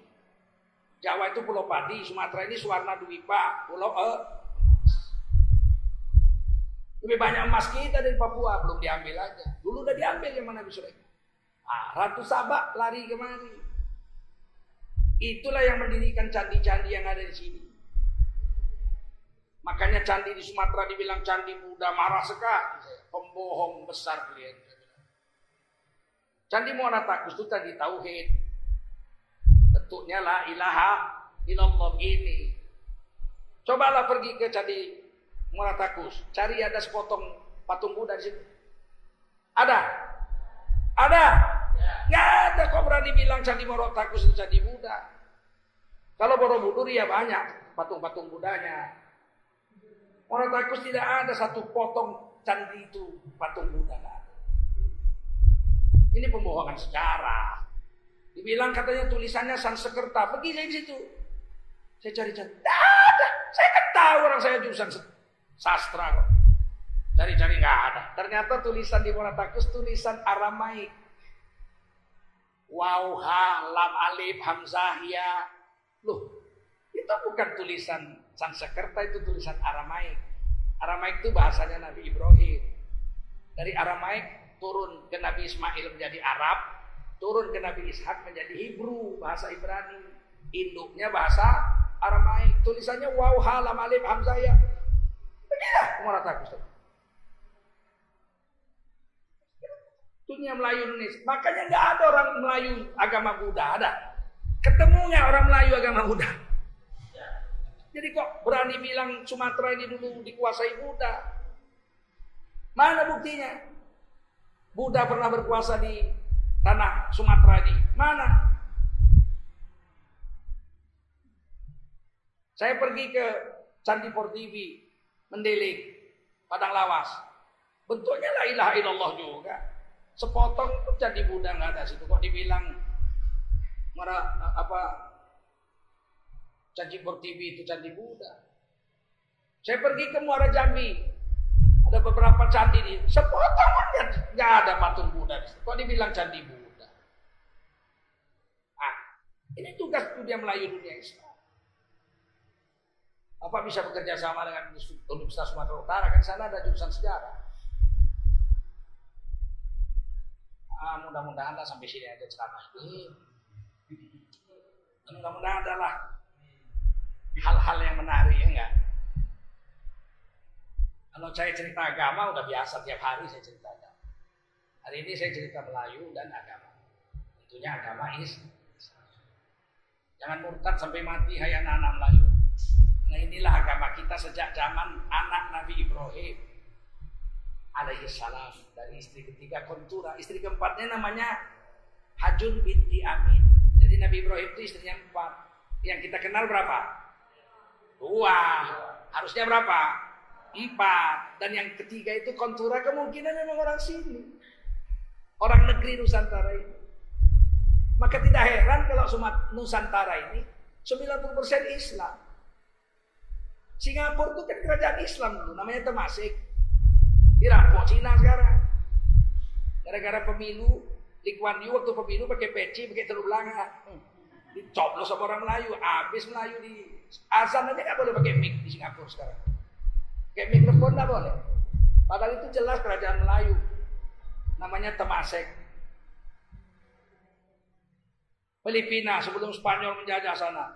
Speaker 1: Jawa itu pulau padi, Sumatera ini Suwarna Dwipa, pulau eh, lebih banyak emas kita dari Papua, belum diambil aja. Dulu udah diambil yang mana bisa Ah, Ratu Sabak lari kemari. Itulah yang mendirikan candi-candi yang ada di sini. Makanya candi di Sumatera dibilang candi muda marah sekali. Pembohong besar kalian. Candi Muara Takus itu tadi tauhid. Bentuknya la ilaha illallah ini. Cobalah pergi ke candi Muara Takus, cari ada sepotong patung Buddha di situ. Ada? Ada? Nggak ada kok berani bilang candi Muara Takus itu candi Buddha. Kalau Borobudur ya banyak patung-patung Budanya. Muara Takus tidak ada satu potong candi itu patung Buddha. Ini pembohongan sejarah. Dibilang katanya tulisannya Sanskerta. Pergi saya di situ. Saya cari-cari. Ada. Saya kan tahu orang saya jurusan sastra kok. Cari-cari nggak ada. Ternyata tulisan di Monatakus tulisan Aramaik. Wow, ha, lam, alif, hamzah, ya. Loh, itu bukan tulisan Sanskerta, itu tulisan Aramaik. Aramaik itu bahasanya Nabi Ibrahim. Dari Aramaik turun ke Nabi Ismail menjadi Arab, turun ke Nabi Ishak menjadi Hebrew, bahasa Ibrani. Induknya bahasa Aramaik. Tulisannya wow, ha, lam, alif, hamzah, ya. Beginilah Muara Takus. Dunia Melayu Indonesia. Makanya nggak ada orang Melayu agama Buddha. Ada. Ketemu nggak orang Melayu agama Buddha? Jadi kok berani bilang Sumatera ini dulu dikuasai Buddha? Mana buktinya? Buddha pernah berkuasa di tanah Sumatera ini. Mana? Saya pergi ke Candi Portivi, mendelik, Padang Lawas. Bentuknya la ilaha illallah juga. Sepotong itu jadi Buddha nggak ada situ. Kok dibilang mara, apa Candi Portivi itu candi Buddha. Saya pergi ke Muara Jambi. Ada beberapa candi di sepotong pun nggak ada patung Buddha. Kok dibilang candi Buddha? Ah, ini tugas dunia Melayu dunia Islam. Apa bisa bekerja sama dengan Universitas Sumatera Utara? Kan sana ada jurusan sejarah. Ah, mudah-mudahan lah sampai sini aja ceramah ini. Mudah-mudahan adalah hal-hal yang menarik ya enggak? Kalau saya cerita agama udah biasa tiap hari saya cerita agama. Hari ini saya cerita Melayu dan agama. Tentunya agama Islam. Jangan murtad sampai mati hai anak-anak Melayu. Nah inilah agama kita sejak zaman anak Nabi Ibrahim alaihi salam dari istri ketiga Kontura. Istri keempatnya namanya Hajun binti Amin. Jadi Nabi Ibrahim itu istrinya empat. Yang kita kenal berapa? Dua. Harusnya berapa? Empat. Dan yang ketiga itu kontura kemungkinan memang orang sini. Orang negeri Nusantara ini. Maka tidak heran kalau Sumat Nusantara ini 90% Islam. Singapura itu kan kerajaan Islam dulu, namanya Temasek. Dirampok Cina sekarang. Gara-gara pemilu, Lee Kuan Yew waktu pemilu pakai peci, pakai telur belanga. Dicoblos sama orang Melayu, habis Melayu di azan aja nggak boleh pakai mic di Singapura sekarang. Kayak mikrofon nggak boleh. Padahal itu jelas kerajaan Melayu. Namanya Temasek. Filipina sebelum Spanyol menjajah sana.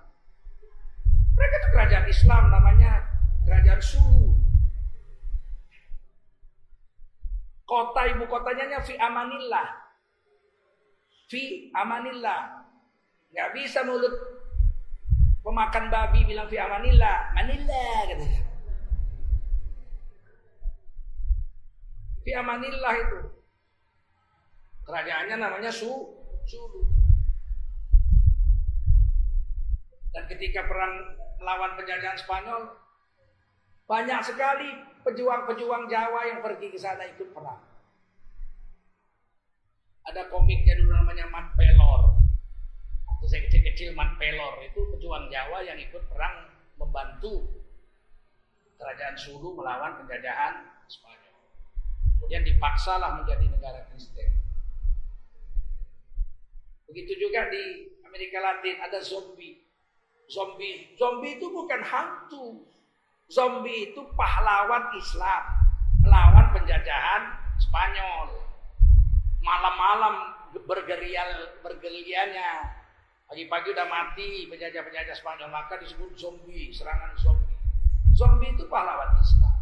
Speaker 1: Mereka itu kerajaan Islam namanya kerajaan Sulu. Kota ibu kotanya Fi Amanillah. Fi Amanillah. Nggak bisa mulut pemakan babi bilang Fi Amanillah. Manila katanya. Fi amanillah itu. Kerajaannya namanya Su, Sulu. Dan ketika perang melawan penjajahan Spanyol, banyak sekali pejuang-pejuang Jawa yang pergi ke sana ikut perang. Ada komiknya dulu namanya Mat Pelor. Waktu saya kecil-kecil Mat Pelor itu pejuang Jawa yang ikut perang membantu kerajaan Sulu melawan penjajahan Spanyol. Kemudian dipaksalah menjadi negara Kristen. Begitu juga di Amerika Latin ada zombie. Zombie, zombie itu bukan hantu. Zombie itu pahlawan Islam melawan penjajahan Spanyol. Malam-malam bergerial bergeliannya. Pagi-pagi udah mati penjajah-penjajah Spanyol maka disebut zombie, serangan zombie. Zombie itu pahlawan Islam.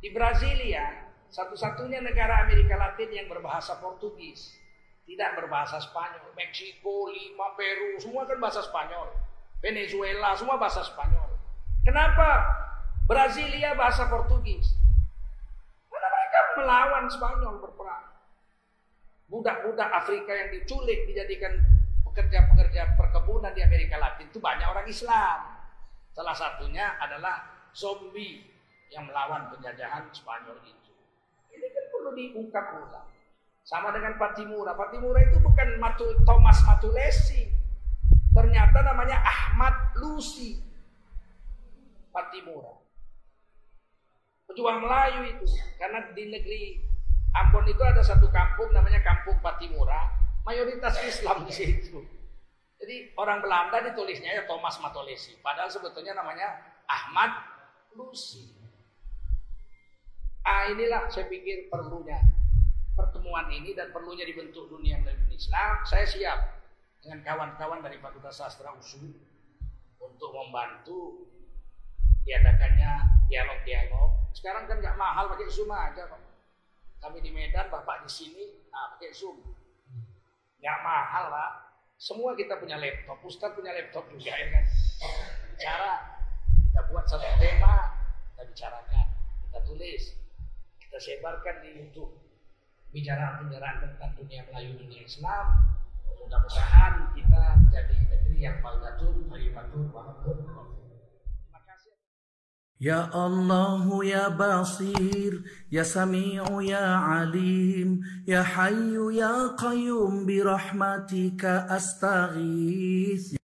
Speaker 1: Di Brasilia satu-satunya negara Amerika Latin yang berbahasa Portugis. Tidak berbahasa Spanyol. Meksiko, Lima, Peru, semua kan bahasa Spanyol. Venezuela, semua bahasa Spanyol. Kenapa? Brasilia bahasa Portugis. Karena mereka melawan Spanyol berperang. Budak-budak Afrika yang diculik dijadikan pekerja-pekerja perkebunan di Amerika Latin itu banyak orang Islam. Salah satunya adalah zombie yang melawan penjajahan Spanyol. Ini perlu diungkap ulang. Sama dengan Patimura. Patimura itu bukan Matu, Thomas Matulesi. Ternyata namanya Ahmad Lusi. Patimura. Pejuang Melayu itu. Karena di negeri Ambon itu ada satu kampung namanya Kampung Patimura. Mayoritas Islam di situ. Jadi orang Belanda ditulisnya ya Thomas Matulesi. Padahal sebetulnya namanya Ahmad Lusi. Ah inilah saya pikir perlunya pertemuan ini dan perlunya dibentuk dunia Muslim Islam. Saya siap dengan kawan-kawan dari Fakultas Sastra USU untuk membantu diadakannya dialog-dialog. Sekarang kan nggak mahal pakai Zoom aja kok. Kami di Medan, Bapak di sini, nah pakai Zoom. Nggak mahal lah. Semua kita punya laptop, Ustaz punya laptop juga ya kan. Cara kita buat satu tema, kita bicarakan, kita tulis, kita sebarkan di YouTube. Bicara-bicara tentang dunia Melayu dunia Islam. Mudah-mudahan kita jadi negeri yang baldatun thayyibatun wa
Speaker 3: Ya Allah ya Basir Ya Sami'u ya Alim Ya Hayyu ya Qayyum Birahmatika astaghith